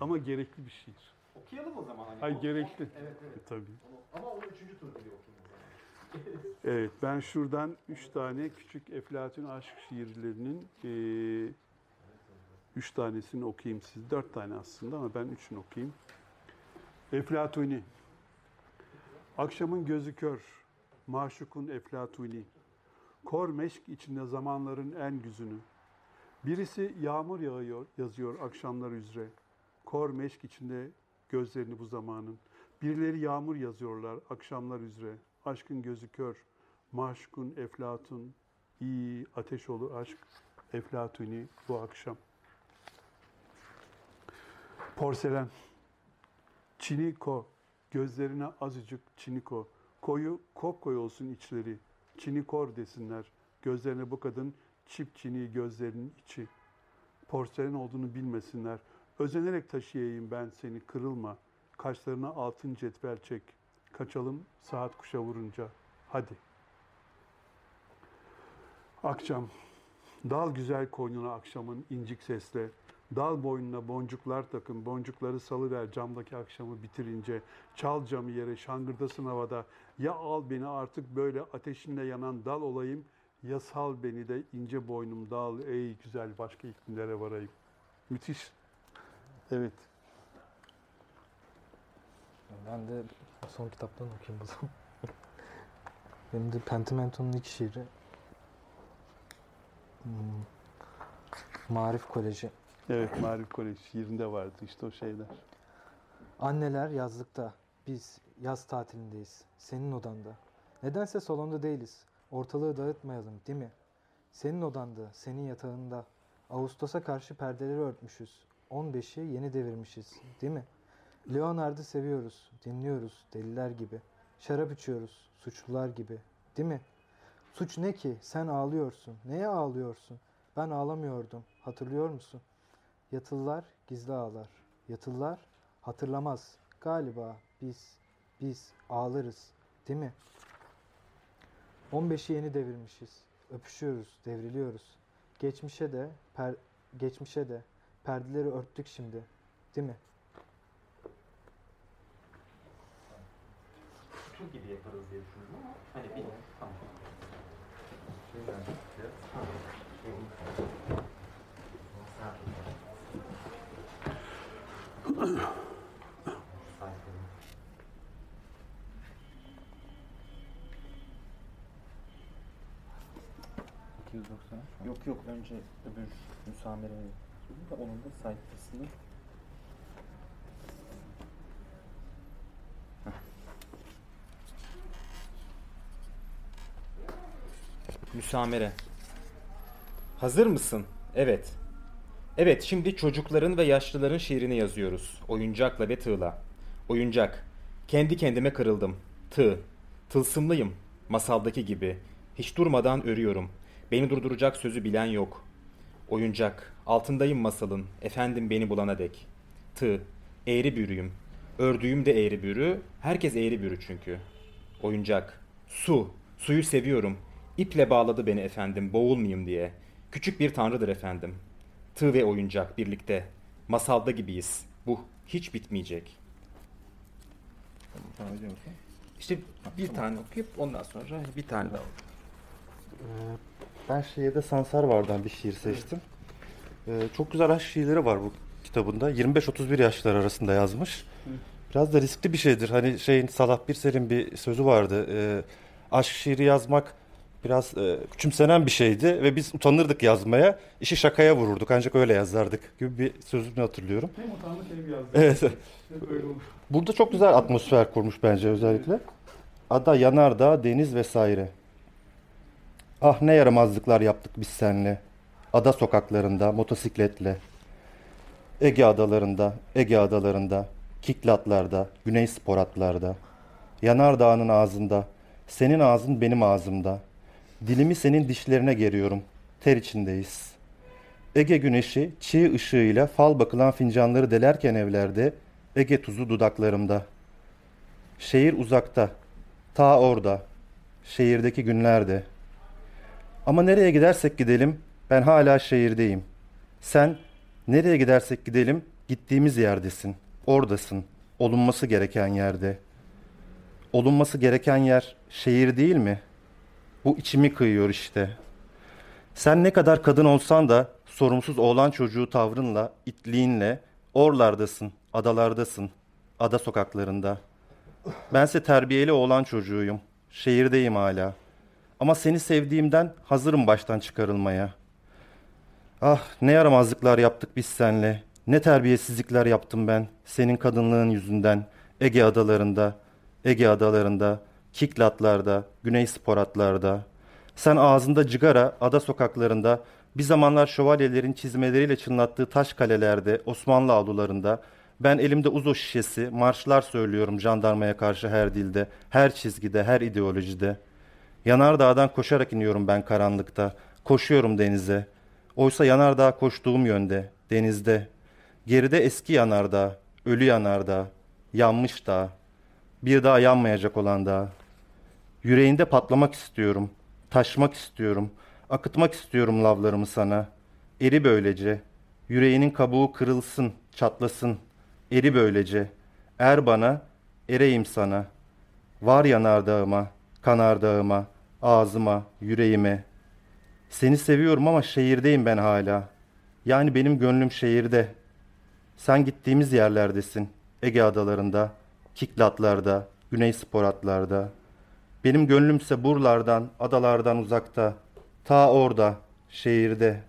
Speaker 3: Ama gerekli bir şiir.
Speaker 4: Okuyalım o zaman. Hani.
Speaker 3: Ay
Speaker 4: O-
Speaker 3: gerekli.
Speaker 4: o- Evet evet.
Speaker 3: E, tabii.
Speaker 4: Onu- Ama onu üçüncü tur gibi okuyayım o zaman.
Speaker 3: Evet, ben şuradan üç tane küçük Eflatun aşk şiirlerinin eee, üç tanesini okuyayım siz. Dört tane aslında ama ben üçünü okuyayım. Eflatuni. Akşamın gözü kör, maşukun Eflatuni. Kor meşk içinde zamanların en güzünü. Birisi yağmur yağıyor yazıyor akşamlar üzere. Kor meşk içinde gözlerini bu zamanın. Birileri yağmur yazıyorlar akşamlar üzere. Aşkın gözü kör. Maşkun eflatun. iyi ateş olur aşk. Eflatuni bu akşam. Porselen. Çiniko. Gözlerine azıcık çiniko. Koyu kopkoy olsun içleri. Çinikor desinler. Gözlerine bu kadın çip çini gözlerinin içi. Porselen olduğunu bilmesinler. Özenerek taşıyayım ben seni kırılma. Kaşlarına altın cetvel çek. Kaçalım saat kuşa vurunca. Hadi. Akşam. Dal güzel koynuna akşamın incik sesle. Dal boynuna boncuklar takın, boncukları salıver camdaki akşamı bitirince. Çal camı yere, şangırdasın havada. Ya al beni artık böyle ateşinde yanan dal olayım, ya sal beni de ince boynum dal ey güzel başka iklimlere varayım. Müthiş. Evet.
Speaker 2: Ben de son kitaptan okuyayım o zaman. *laughs* Benim de Pentimento'nun ilk şiiri. Hmm. Marif Koleji.
Speaker 3: Evet, Marif Kolej şiirinde vardı işte o şeyler.
Speaker 2: Anneler yazlıkta. Biz yaz tatilindeyiz. Senin odanda. Nedense salonda değiliz. Ortalığı dağıtmayalım değil mi? Senin odanda, senin yatağında. Ağustos'a karşı perdeleri örtmüşüz. 15'i yeni devirmişiz değil mi? Leonard'ı seviyoruz, dinliyoruz deliler gibi. Şarap içiyoruz, suçlular gibi. Değil mi? Suç ne ki? Sen ağlıyorsun. Neye ağlıyorsun? Ben ağlamıyordum. Hatırlıyor musun? Yatıllar gizli ağlar. Yatıllar hatırlamaz. Galiba biz, biz ağlarız. Değil mi? 15'i yeni devirmişiz. Öpüşüyoruz, devriliyoruz. Geçmişe de, per, geçmişe de perdeleri örttük şimdi. Değil mi?
Speaker 4: Şu gibi yaparız diye düşündüm ama hani bir tamam. Şey.
Speaker 5: Yok yok önce öbür müsamereye da onun da sayfasını Müsamere. Hazır mısın? Evet. Evet, şimdi çocukların ve yaşlıların şiirini yazıyoruz. Oyuncakla ve tığla. Oyuncak. Kendi kendime kırıldım. Tığ. Tılsımlıyım. Masaldaki gibi. Hiç durmadan örüyorum. Beni durduracak sözü bilen yok. Oyuncak. Altındayım masalın. Efendim beni bulana dek. Tığ. Eğri bürüyüm. Ördüğüm de eğri bürü. Herkes eğri bürü çünkü. Oyuncak. Su. Suyu seviyorum. İple bağladı beni efendim boğulmayayım diye. Küçük bir tanrıdır efendim. Tığ ve oyuncak birlikte. Masalda gibiyiz. Bu hiç bitmeyecek. İşte bir tane okuyup ondan sonra bir tane daha
Speaker 6: Ee, ben şiirde Sansar Var'dan bir şiir seçtim. Ee, çok güzel aşk şiirleri var bu kitabında. 25-31 yaşlar arasında yazmış. Biraz da riskli bir şeydir. Hani şeyin Salah Birsel'in bir sözü vardı. Ee, aşk şiiri yazmak biraz e, küçümsenen bir şeydi ve biz utanırdık yazmaya. İşi şakaya vururduk ancak öyle yazardık gibi bir sözünü hatırlıyorum.
Speaker 3: Hem utandık hem yazdık.
Speaker 6: Evet.
Speaker 3: Hep öyle olur.
Speaker 6: Burada çok güzel atmosfer kurmuş bence özellikle. Ada, yanardağ, deniz vesaire. Ah ne yaramazlıklar yaptık biz seninle. Ada sokaklarında, motosikletle. Ege adalarında, Ege adalarında, Kiklatlarda, Güney spor atlarda. Yanardağ'ın ağzında, senin ağzın benim ağzımda. Dilimi senin dişlerine geriyorum. Ter içindeyiz. Ege güneşi çiğ ışığıyla fal bakılan fincanları delerken evlerde Ege tuzu dudaklarımda. Şehir uzakta, ta orada, şehirdeki günlerde. Ama nereye gidersek gidelim ben hala şehirdeyim. Sen nereye gidersek gidelim gittiğimiz yerdesin. Oradasın. Olunması gereken yerde. Olunması gereken yer şehir değil mi? Bu içimi kıyıyor işte. Sen ne kadar kadın olsan da sorumsuz oğlan çocuğu tavrınla, itliğinle oralardasın, adalardasın, ada sokaklarında. Bense terbiyeli oğlan çocuğuyum. Şehirdeyim hala. Ama seni sevdiğimden hazırım baştan çıkarılmaya. Ah ne yaramazlıklar yaptık biz senle. Ne terbiyesizlikler yaptım ben senin kadınlığın yüzünden. Ege adalarında, Ege adalarında, Kiklatlarda, Güney Sporatlarda. Sen ağzında cigara, ada sokaklarında, bir zamanlar şövalyelerin çizmeleriyle çınlattığı taş kalelerde, Osmanlı avlularında, ben elimde uzo şişesi, marşlar söylüyorum jandarmaya karşı her dilde, her çizgide, her ideolojide. Yanardağ'dan koşarak iniyorum ben karanlıkta, koşuyorum denize. Oysa yanardağ koştuğum yönde, denizde. Geride eski yanardağ, ölü yanardağ, yanmış dağ. Bir daha yanmayacak olan dağ. Yüreğinde patlamak istiyorum, taşmak istiyorum, akıtmak istiyorum lavlarımı sana. Eri böylece, yüreğinin kabuğu kırılsın, çatlasın. Eri böylece, er bana, ereyim sana. Var yanardağıma, kanardağıma, ağzıma, yüreğime. Seni seviyorum ama şehirdeyim ben hala. Yani benim gönlüm şehirde. Sen gittiğimiz yerlerdesin. Ege adalarında, Kiklatlarda, Güney Sporatlarda. Benim gönlümse buralardan, adalardan uzakta. Ta orada, şehirde.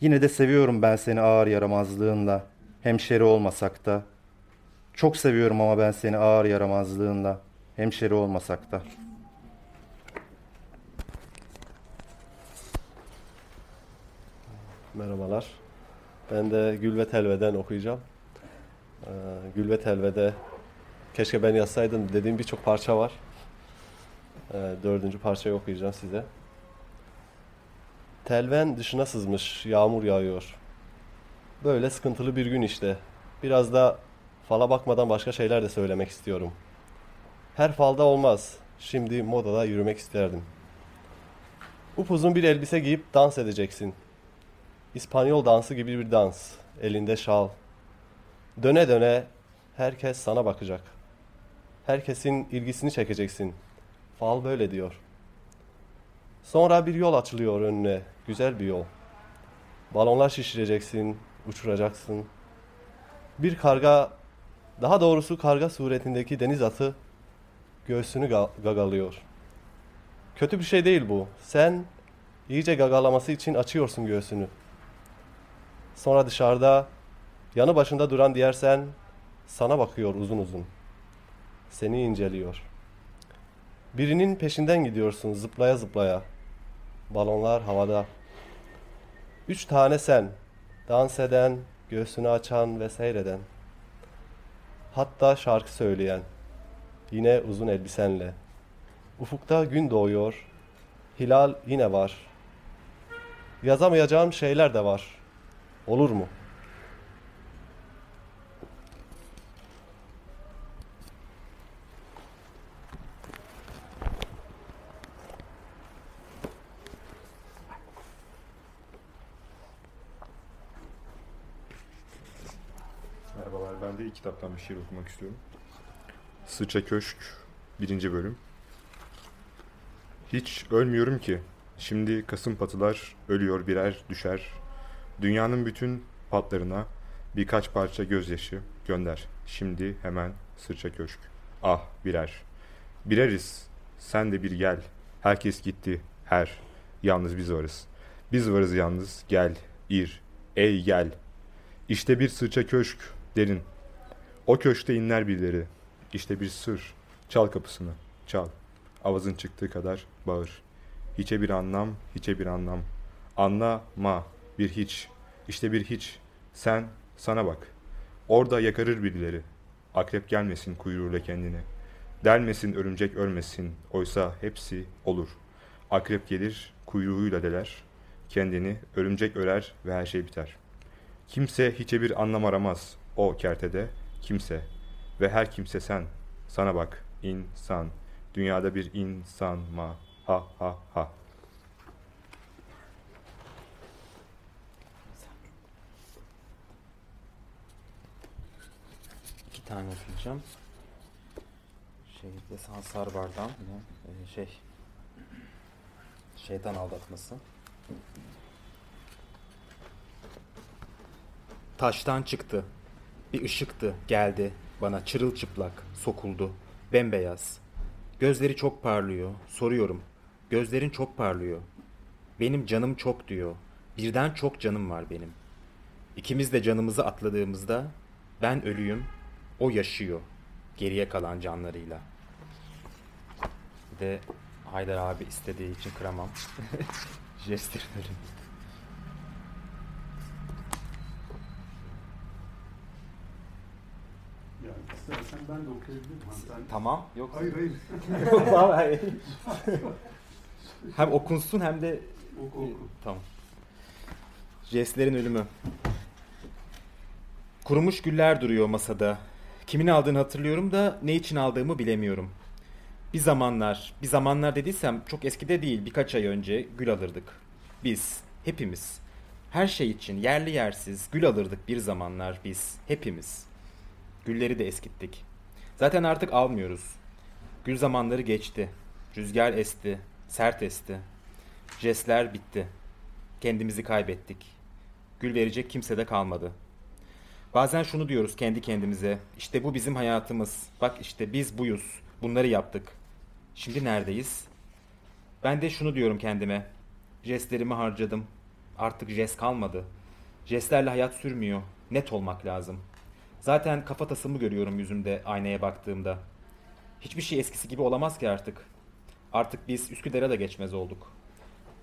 Speaker 6: Yine de seviyorum ben seni ağır yaramazlığınla. Hemşeri olmasak da. Çok seviyorum ama ben seni ağır yaramazlığınla. Hemşeri olmasak da.
Speaker 7: Merhabalar. Ben de Gül ve Telve'den okuyacağım. Ee, Gül ve Telve'de keşke ben yazsaydım dediğim birçok parça var. Ee, dördüncü parçayı okuyacağım size. Telven dışına sızmış, yağmur yağıyor. Böyle sıkıntılı bir gün işte. Biraz da fala bakmadan başka şeyler de söylemek istiyorum. Her falda olmaz. Şimdi modada yürümek isterdim. Upuzun bir elbise giyip dans edeceksin. İspanyol dansı gibi bir dans. Elinde şal. Döne döne herkes sana bakacak. Herkesin ilgisini çekeceksin. Fal böyle diyor. Sonra bir yol açılıyor önüne. Güzel bir yol. Balonlar şişireceksin, uçuracaksın. Bir karga, daha doğrusu karga suretindeki deniz atı göğsünü ga- gagalıyor. Kötü bir şey değil bu. Sen iyice gagalaması için açıyorsun göğsünü. Sonra dışarıda yanı başında duran diğer sen sana bakıyor uzun uzun. Seni inceliyor. Birinin peşinden gidiyorsun zıplaya zıplaya. Balonlar havada. Üç tane sen. Dans eden, göğsünü açan ve seyreden. Hatta şarkı söyleyen. Yine uzun elbisenle. Ufukta gün doğuyor. Hilal yine var. Yazamayacağım şeyler de var. Olur mu?
Speaker 8: Merhabalar, ben de ilk kitaptan bir şiir okumak istiyorum. Sıça Köşk, birinci bölüm. Hiç ölmüyorum ki. Şimdi kasım patılar ölüyor birer düşer. Dünyanın bütün patlarına birkaç parça gözyaşı gönder. Şimdi hemen Sırça Köşk. Ah birer. Bireriz. Sen de bir gel. Herkes gitti. Her. Yalnız biz varız. Biz varız yalnız. Gel. ir. Ey gel. İşte bir sırça köşk derin. O köşkte inler birileri. İşte bir sır. Çal kapısını. Çal. Avazın çıktığı kadar bağır. Hiçe bir anlam, hiçe bir anlam. Anla ma, bir hiç. İşte bir hiç. Sen, sana bak. Orada yakarır birileri. Akrep gelmesin kuyruğuyla kendini. Delmesin örümcek ölmesin. Oysa hepsi olur. Akrep gelir, kuyruğuyla deler. Kendini örümcek örer ve her şey biter. Kimse hiçe bir anlam aramaz. O kertede kimse. Ve her kimse sen. Sana bak. insan. Dünyada bir insan ma. Ha ha ha.
Speaker 5: İki tane okuyacağım. Şehirde Sansar Bardan yine e, şey şeytan aldatması. Taştan çıktı. Bir ışıktı, geldi bana çırılçıplak, sokuldu, bembeyaz. Gözleri çok parlıyor. Soruyorum. Gözlerin çok parlıyor. Benim canım çok diyor. Birden çok canım var benim. İkimiz de canımızı atladığımızda ben ölüyüm, o yaşıyor. geriye kalan canlarıyla. Bir de Haydar abi istediği için kıramam. *laughs* Jestlerin ölümü.
Speaker 3: Yani istersen ben de okuyabilirim.
Speaker 5: Tamam. Yok.
Speaker 3: Hayır hayır. *laughs*
Speaker 5: Vallahi. hem okunsun hem de
Speaker 3: Oku oku.
Speaker 5: Tamam. Jestlerin ölümü. Kurumuş güller duruyor masada. Kimin aldığını hatırlıyorum da ne için aldığımı bilemiyorum. Bir zamanlar, bir zamanlar dediysem çok eskide değil birkaç ay önce gül alırdık. Biz, hepimiz. Her şey için yerli yersiz gül alırdık bir zamanlar biz, hepimiz. Gülleri de eskittik. Zaten artık almıyoruz. Gül zamanları geçti. Rüzgar esti, sert esti. Jestler bitti. Kendimizi kaybettik. Gül verecek kimse de kalmadı. Bazen şunu diyoruz kendi kendimize. İşte bu bizim hayatımız. Bak işte biz buyuz. Bunları yaptık. Şimdi neredeyiz? Ben de şunu diyorum kendime. Jestlerimi harcadım. Artık jest kalmadı. Jestlerle hayat sürmüyor. Net olmak lazım. Zaten kafatasımı görüyorum yüzümde aynaya baktığımda. Hiçbir şey eskisi gibi olamaz ki artık. Artık biz Üsküdar'a da geçmez olduk.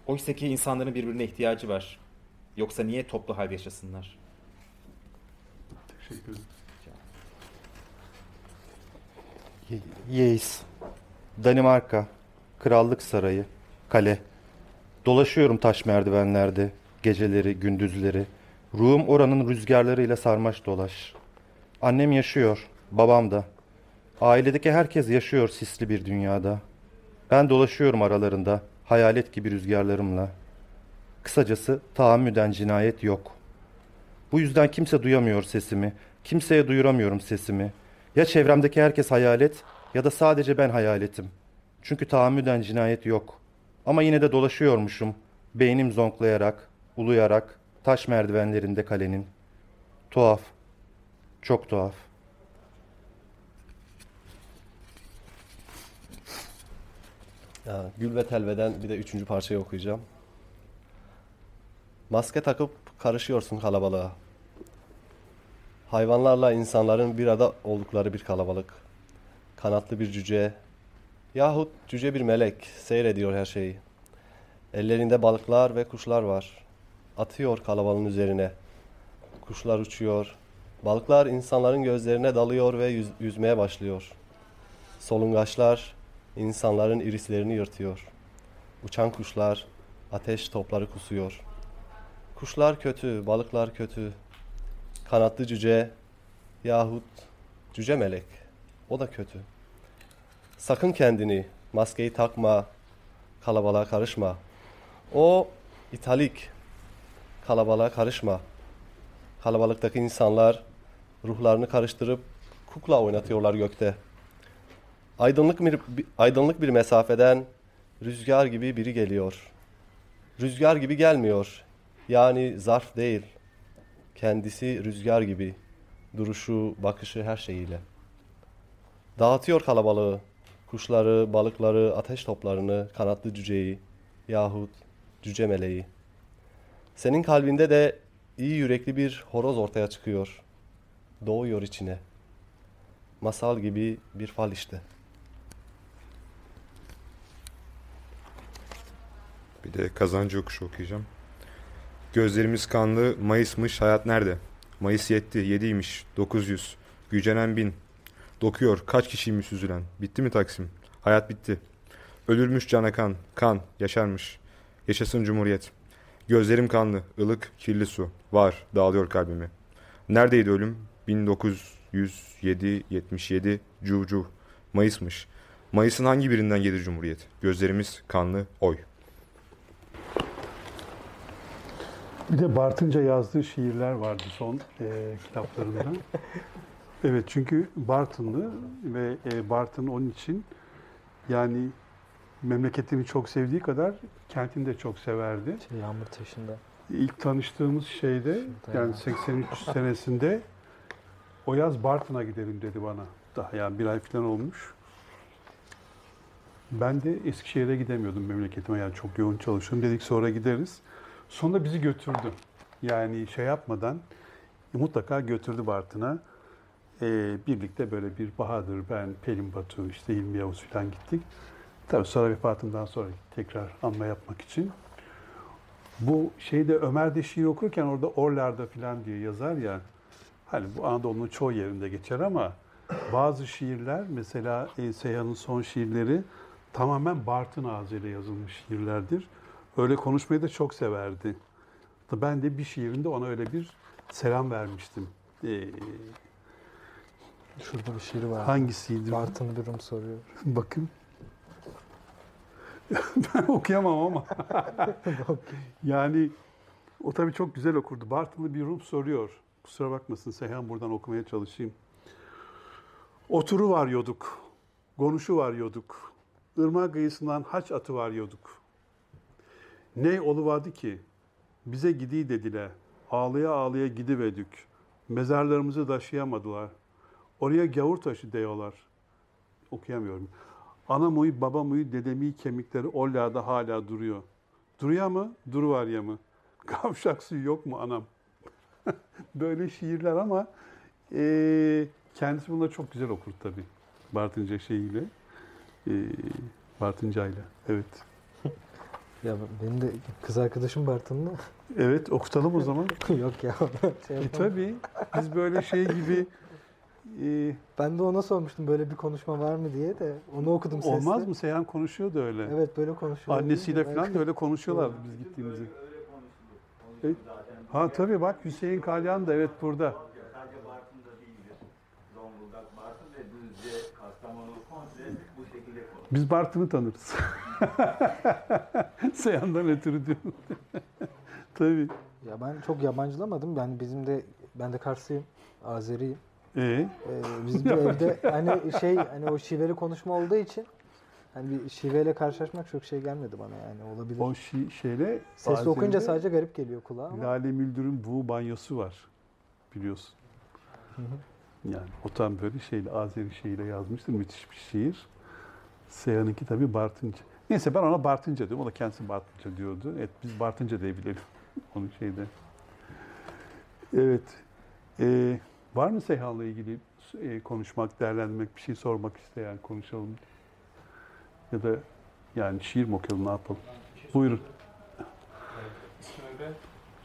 Speaker 5: Oysa ki insanların birbirine ihtiyacı var. Yoksa niye toplu halde yaşasınlar?
Speaker 3: Teşekkür ederim.
Speaker 6: Ye- Yeis. Danimarka. Krallık Sarayı. Kale. Dolaşıyorum taş merdivenlerde. Geceleri, gündüzleri. Ruhum oranın rüzgarlarıyla sarmaş dolaş. Annem yaşıyor. Babam da. Ailedeki herkes yaşıyor sisli bir dünyada. Ben dolaşıyorum aralarında. Hayalet gibi rüzgarlarımla. Kısacası tahammüden cinayet yok. Bu yüzden kimse duyamıyor sesimi. Kimseye duyuramıyorum sesimi. Ya çevremdeki herkes hayalet ya da sadece ben hayaletim. Çünkü tahammüden cinayet yok. Ama yine de dolaşıyormuşum. Beynim zonklayarak, uluyarak, taş merdivenlerinde kalenin. Tuhaf. Çok tuhaf.
Speaker 7: Ya, Gül ve Telve'den bir de üçüncü parçayı okuyacağım. Maske takıp karışıyorsun kalabalığa. Hayvanlarla insanların bir arada oldukları bir kalabalık. Kanatlı bir cüce yahut cüce bir melek seyrediyor her şeyi. Ellerinde balıklar ve kuşlar var. Atıyor kalabalığın üzerine. Kuşlar uçuyor. Balıklar insanların gözlerine dalıyor ve yüz- yüzmeye başlıyor. Solungaçlar insanların irislerini yırtıyor. Uçan kuşlar ateş topları kusuyor. Kuşlar kötü, balıklar kötü. Kanatlı cüce yahut cüce melek o da kötü. Sakın kendini maskeyi takma, kalabalığa karışma. O italik kalabalığa karışma. Kalabalıktaki insanlar ruhlarını karıştırıp kukla oynatıyorlar gökte. Aydınlık bir, aydınlık bir mesafeden rüzgar gibi biri geliyor. Rüzgar gibi gelmiyor. Yani zarf değil. Kendisi rüzgar gibi. Duruşu, bakışı her şeyiyle. Dağıtıyor kalabalığı. Kuşları, balıkları, ateş toplarını, kanatlı cüceyi yahut cüce meleği. Senin kalbinde de iyi yürekli bir horoz ortaya çıkıyor. Doğuyor içine. Masal gibi bir fal işte.
Speaker 8: Bir de kazancı yokuşu okuyacağım. Gözlerimiz kanlı, Mayıs'mış, hayat nerede? Mayıs yetti, yediymiş, 900. Gücenen bin. Dokuyor, kaç kişiymiş üzülen? Bitti mi Taksim? Hayat bitti. Ölürmüş cana kan, kan, yaşarmış. Yaşasın Cumhuriyet. Gözlerim kanlı, ılık, kirli su. Var, dağılıyor kalbimi. Neredeydi ölüm? 1907, 77, Cucu. Mayıs'mış. Mayıs'ın hangi birinden gelir Cumhuriyet? Gözlerimiz kanlı, oy.
Speaker 3: Bir de Bartınca yazdığı şiirler vardı son e, kitaplarında. *laughs* Evet çünkü Bartınlı ve e, Bartın onun için yani memleketini çok sevdiği kadar kentini de çok severdi.
Speaker 2: Şey, yağmur taşında.
Speaker 3: İlk tanıştığımız şeyde yani 83 senesinde *laughs* o yaz Bartın'a gidelim dedi bana. Daha yani bir ay falan olmuş. Ben de Eskişehir'e gidemiyordum memleketime yani çok yoğun çalışıyorum. Dedik sonra gideriz. Sonra bizi götürdü. Yani şey yapmadan mutlaka götürdü Bartın'a. Ee, birlikte böyle bir Bahadır, ben, Pelin Batu, işte İlmi Yavuz falan gittik. Tabii sonra vefatından sonra tekrar anma yapmak için. Bu şeyde Ömer de şiir okurken orada orlarda falan diye yazar ya. Hani bu Anadolu'nun çoğu yerinde geçer ama bazı şiirler mesela e, Seyhan'ın son şiirleri tamamen Bartın ağzıyla yazılmış şiirlerdir. Öyle konuşmayı da çok severdi. Ben de bir şiirinde ona öyle bir selam vermiştim. Ee,
Speaker 2: Şurada bir şiir var.
Speaker 3: hangisiydi?
Speaker 2: Bartın Durum soruyor. *laughs*
Speaker 3: Bakın. ben okuyamam ama. *laughs* yani o tabii çok güzel okurdu. Bartınlı bir Rum soruyor. Kusura bakmasın Seyhan buradan okumaya çalışayım. Oturu var yoduk, konuşu var yoduk. Irmak kıyısından haç atı var yoduk. Ne oluvardı ki? Bize gidi dediler. Ağlaya ağlaya gidivedük. Mezarlarımızı taşıyamadılar. Oraya gavur taşı diyorlar. Okuyamıyorum. Ana muyu, baba muyu, dedemi kemikleri ollada hala duruyor. Duruyor mu? Duru var ya mı? *laughs* Kavşak suyu yok mu anam? *laughs* Böyle şiirler ama e, kendisi bunları çok güzel okur tabii. Bartınca şeyiyle. E, Bartıncayla. Evet.
Speaker 2: Ya benim de kız arkadaşım Bartınlı.
Speaker 3: Evet okutalım o zaman. *laughs*
Speaker 2: Yok ya. Şey
Speaker 3: e tabii. Biz böyle şey gibi e,
Speaker 2: Ben de ona sormuştum böyle bir konuşma var mı diye de onu okudum sesli.
Speaker 3: olmaz mı? Seyhan konuşuyordu öyle.
Speaker 2: Evet böyle konuşuyor.
Speaker 3: Annesiyle falan da öyle konuşuyorlar biz gittiğimizde. Evet. Ha tabii bak Hüseyin Kalyan da evet burada.
Speaker 9: Sadece Bartın'da değildir. Zonguldak, Bartın ve Düzce, Kastamonu komple bu şekilde konuşuyor.
Speaker 3: Biz Bartın'ı tanırız. *laughs* Seyhan'dan ötürü diyorum. *laughs* tabii.
Speaker 2: Ya ben çok yabancılamadım. Yani bizim de ben de Karslıyım. Azeriyim.
Speaker 3: Ee,
Speaker 2: Ee, biz bir *laughs* evde hani şey hani o şiveli konuşma olduğu için hani bir şiveyle karşılaşmak çok şey gelmedi bana yani olabilir.
Speaker 3: o şi, şeyle
Speaker 2: Sesli
Speaker 3: Azeri'de
Speaker 2: okuyunca sadece garip geliyor kulağa ama.
Speaker 3: Lale Müldür'ün bu banyosu var. Biliyorsun. Yani o tam böyle şeyle Azeri şeyle yazmıştır. Müthiş bir şiir. Seyhan'ınki tabii Bartınca. Neyse ben ona Bartınca diyorum. O da kendisi Bartınca diyordu. Evet biz Bartınca diyebilelim. *laughs* Onun şeyde. Evet. Ee, var mı Seyhan'la ilgili e, konuşmak, değerlendirmek, bir şey sormak isteyen konuşalım. Ya da yani şiir mi okuyalım ne yapalım? Buyurun.
Speaker 10: İsmail Bey,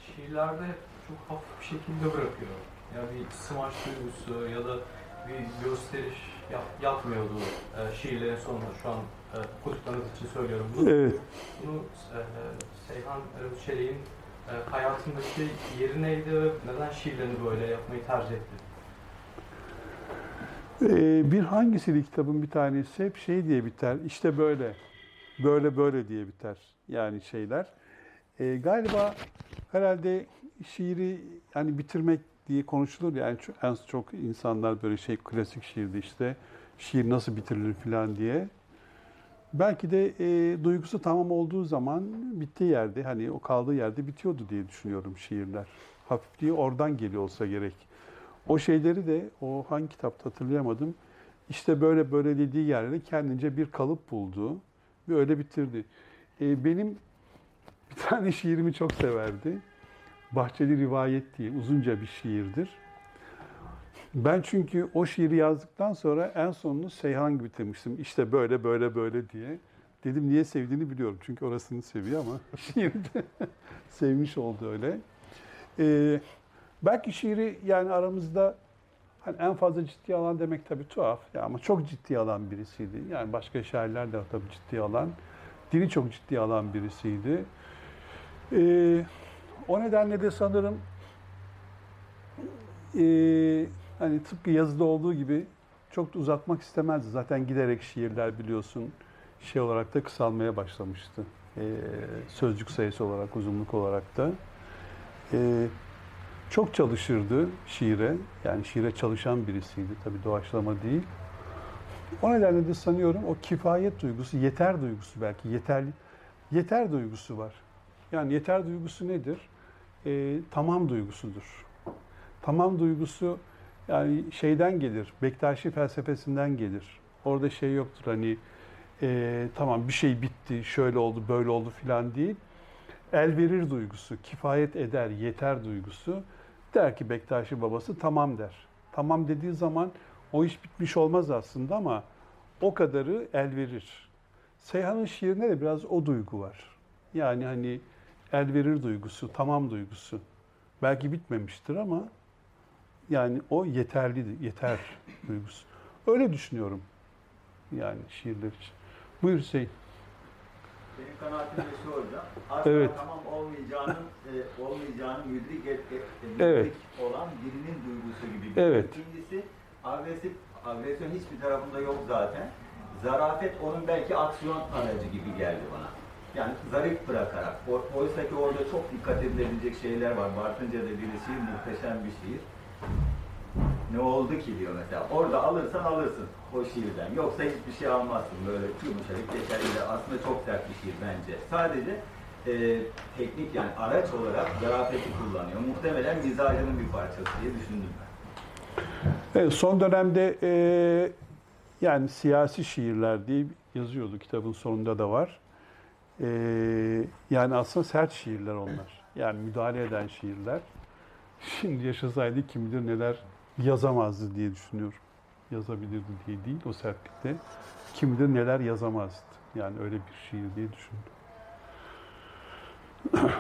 Speaker 10: şiirlerde çok hafif bir şekilde bırakıyor. Ya bir smaç duygusu ya da bir gösteriş yap, yapmıyordu e, şiirlerin sonunda şu an e, okuduklarınız için söylüyorum. Bunu,
Speaker 3: Evet.
Speaker 10: bunu e, Seyhan Çelik'in e, hayatındaki yeri neydi ve neden şiirlerini böyle yapmayı tercih etti?
Speaker 3: Ee, bir hangisiydi kitabın bir tanesi hep şey diye biter. İşte böyle, böyle böyle diye biter. Yani şeyler. Ee, galiba herhalde şiiri yani bitirmek diye konuşulur. Yani çok, en çok insanlar böyle şey klasik şiirde işte şiir nasıl bitirilir falan diye. Belki de e, duygusu tamam olduğu zaman bittiği yerde hani o kaldığı yerde bitiyordu diye düşünüyorum şiirler. Hafifliği oradan geliyor olsa gerek. O şeyleri de o hangi kitapta hatırlayamadım. İşte böyle böyle dediği yerlere kendince bir kalıp buldu ve öyle bitirdi. E, benim bir tane *laughs* şiirimi çok severdi. Bahçeli Rivayet diye uzunca bir şiirdir. Ben çünkü o şiiri yazdıktan sonra en sonunu Seyhan gibi bitirmiştim. İşte böyle böyle böyle diye. Dedim niye sevdiğini biliyorum. Çünkü orasını seviyor ama *laughs* şiiri de *laughs* sevmiş oldu öyle. Ee, belki şiiri yani aramızda hani en fazla ciddi alan demek tabii tuhaf. Ya ama çok ciddi alan birisiydi. Yani başka şairler de tabii ciddi alan. Dili çok ciddi alan birisiydi. Ee, o nedenle de sanırım ee, hani tıpkı yazıda olduğu gibi çok da uzatmak istemezdi. Zaten giderek şiirler biliyorsun şey olarak da kısalmaya başlamıştı. Ee, sözcük sayısı olarak, uzunluk olarak da. Ee, çok çalışırdı şiire. Yani şiire çalışan birisiydi. Tabii doğaçlama değil. O nedenle de sanıyorum o kifayet duygusu, yeter duygusu belki, yeter, yeter duygusu var. Yani yeter duygusu nedir? Ee, tamam duygusudur. Tamam duygusu yani şeyden gelir, Bektaşi felsefesinden gelir. Orada şey yoktur hani e, tamam bir şey bitti, şöyle oldu, böyle oldu filan değil. El verir duygusu, kifayet eder, yeter duygusu. Der ki Bektaşi babası tamam der. tamam dediği zaman o iş bitmiş olmaz aslında ama o kadarı el verir. Seyhan'ın şiirinde de biraz o duygu var. Yani hani el verir duygusu, tamam duygusu. Belki bitmemiştir ama yani o yeterli, yeter duygusu. Öyle düşünüyorum yani şiirler için. Buyur Hüseyin.
Speaker 9: Benim kanaatim de şu hocam. Aslında
Speaker 3: Evet.
Speaker 9: tamam olmayacağının e, olmayacağını müdrik, et, et, müdrik
Speaker 3: Evet.
Speaker 9: olan birinin duygusu gibi. geliyor.
Speaker 3: Evet.
Speaker 9: İkincisi agresif, agresyon hiçbir tarafında yok zaten. Zarafet onun belki aksiyon aracı gibi geldi bana. Yani zarif bırakarak. Oysa ki orada çok dikkat edilebilecek şeyler var. Bartınca da bir şiir, muhteşem bir şiir. Ne oldu ki diyor mesela. Orada alırsan alırsın o şiirden. Yoksa hiçbir şey almazsın. Böyle yumuşacık geçerli. Aslında çok sert bir şiir bence. Sadece e, teknik yani araç olarak zarafeti kullanıyor. Muhtemelen mizacının bir parçası diye düşündüm ben.
Speaker 3: Evet, son dönemde e, yani siyasi şiirler diye yazıyordu kitabın sonunda da var. E, yani aslında sert şiirler onlar. Yani müdahale eden şiirler. Şimdi yaşasaydı kim bilir neler yazamazdı diye düşünüyorum. Yazabilirdi diye değil o sertlikte. Kim bilir neler yazamazdı. Yani öyle bir şiir diye düşündüm. *clears throat*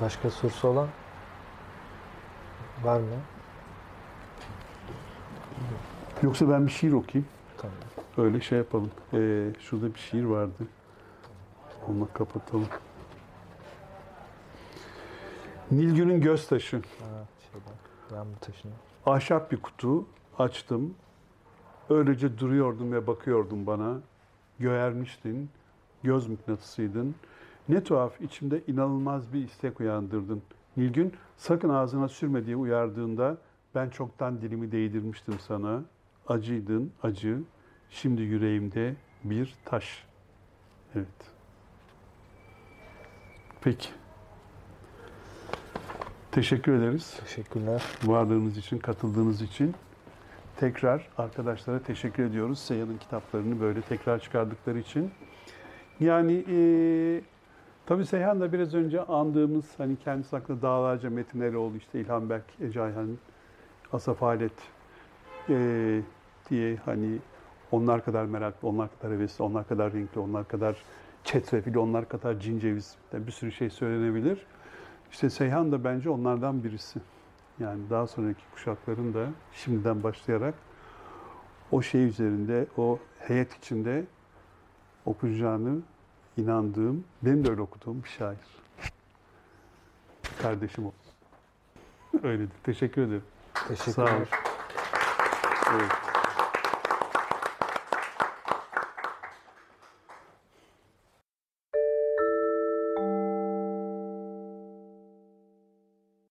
Speaker 2: Başka sorusu olan var mı?
Speaker 3: Yoksa ben bir şiir okuyayım.
Speaker 2: Tamam.
Speaker 3: Öyle şey yapalım. Ee, şurada bir şiir vardı. Onunla kapatalım. Nilgün'ün göz taşı.
Speaker 2: Ha, şeyden, yağmur taşını.
Speaker 3: Ahşap bir kutu açtım. Öylece duruyordum ve bakıyordum bana. Göğermiştin, göz mıknatısıydın. Ne tuhaf içimde inanılmaz bir istek uyandırdın. Nilgün sakın ağzına sürme diye uyardığında ben çoktan dilimi değdirmiştim sana. Acıydın, acı. Şimdi yüreğimde bir taş. Evet. Peki. Teşekkür ederiz.
Speaker 2: Teşekkürler.
Speaker 3: Varlığınız için, katıldığınız için. Tekrar arkadaşlara teşekkür ediyoruz. Seyhan'ın kitaplarını böyle tekrar çıkardıkları için. Yani e, tabii Seyhan da biraz önce andığımız hani kendisi hakkında dağlarca Metin Eroğlu, işte İlhan Berk, Ece Ayhan, Asaf Halet e, diye hani onlar kadar meraklı, onlar kadar hevesli, onlar kadar renkli, onlar kadar çetrefilli, onlar kadar cinceviz bir sürü şey söylenebilir. İşte Seyhan da bence onlardan birisi. Yani daha sonraki kuşakların da şimdiden başlayarak o şey üzerinde, o heyet içinde okuyacağını inandığım, benim de öyle okuduğum bir şair. Kardeşim o. *laughs* Öyledir. Teşekkür ederim.
Speaker 2: Teşekkürler.
Speaker 3: Sağ olun. Evet.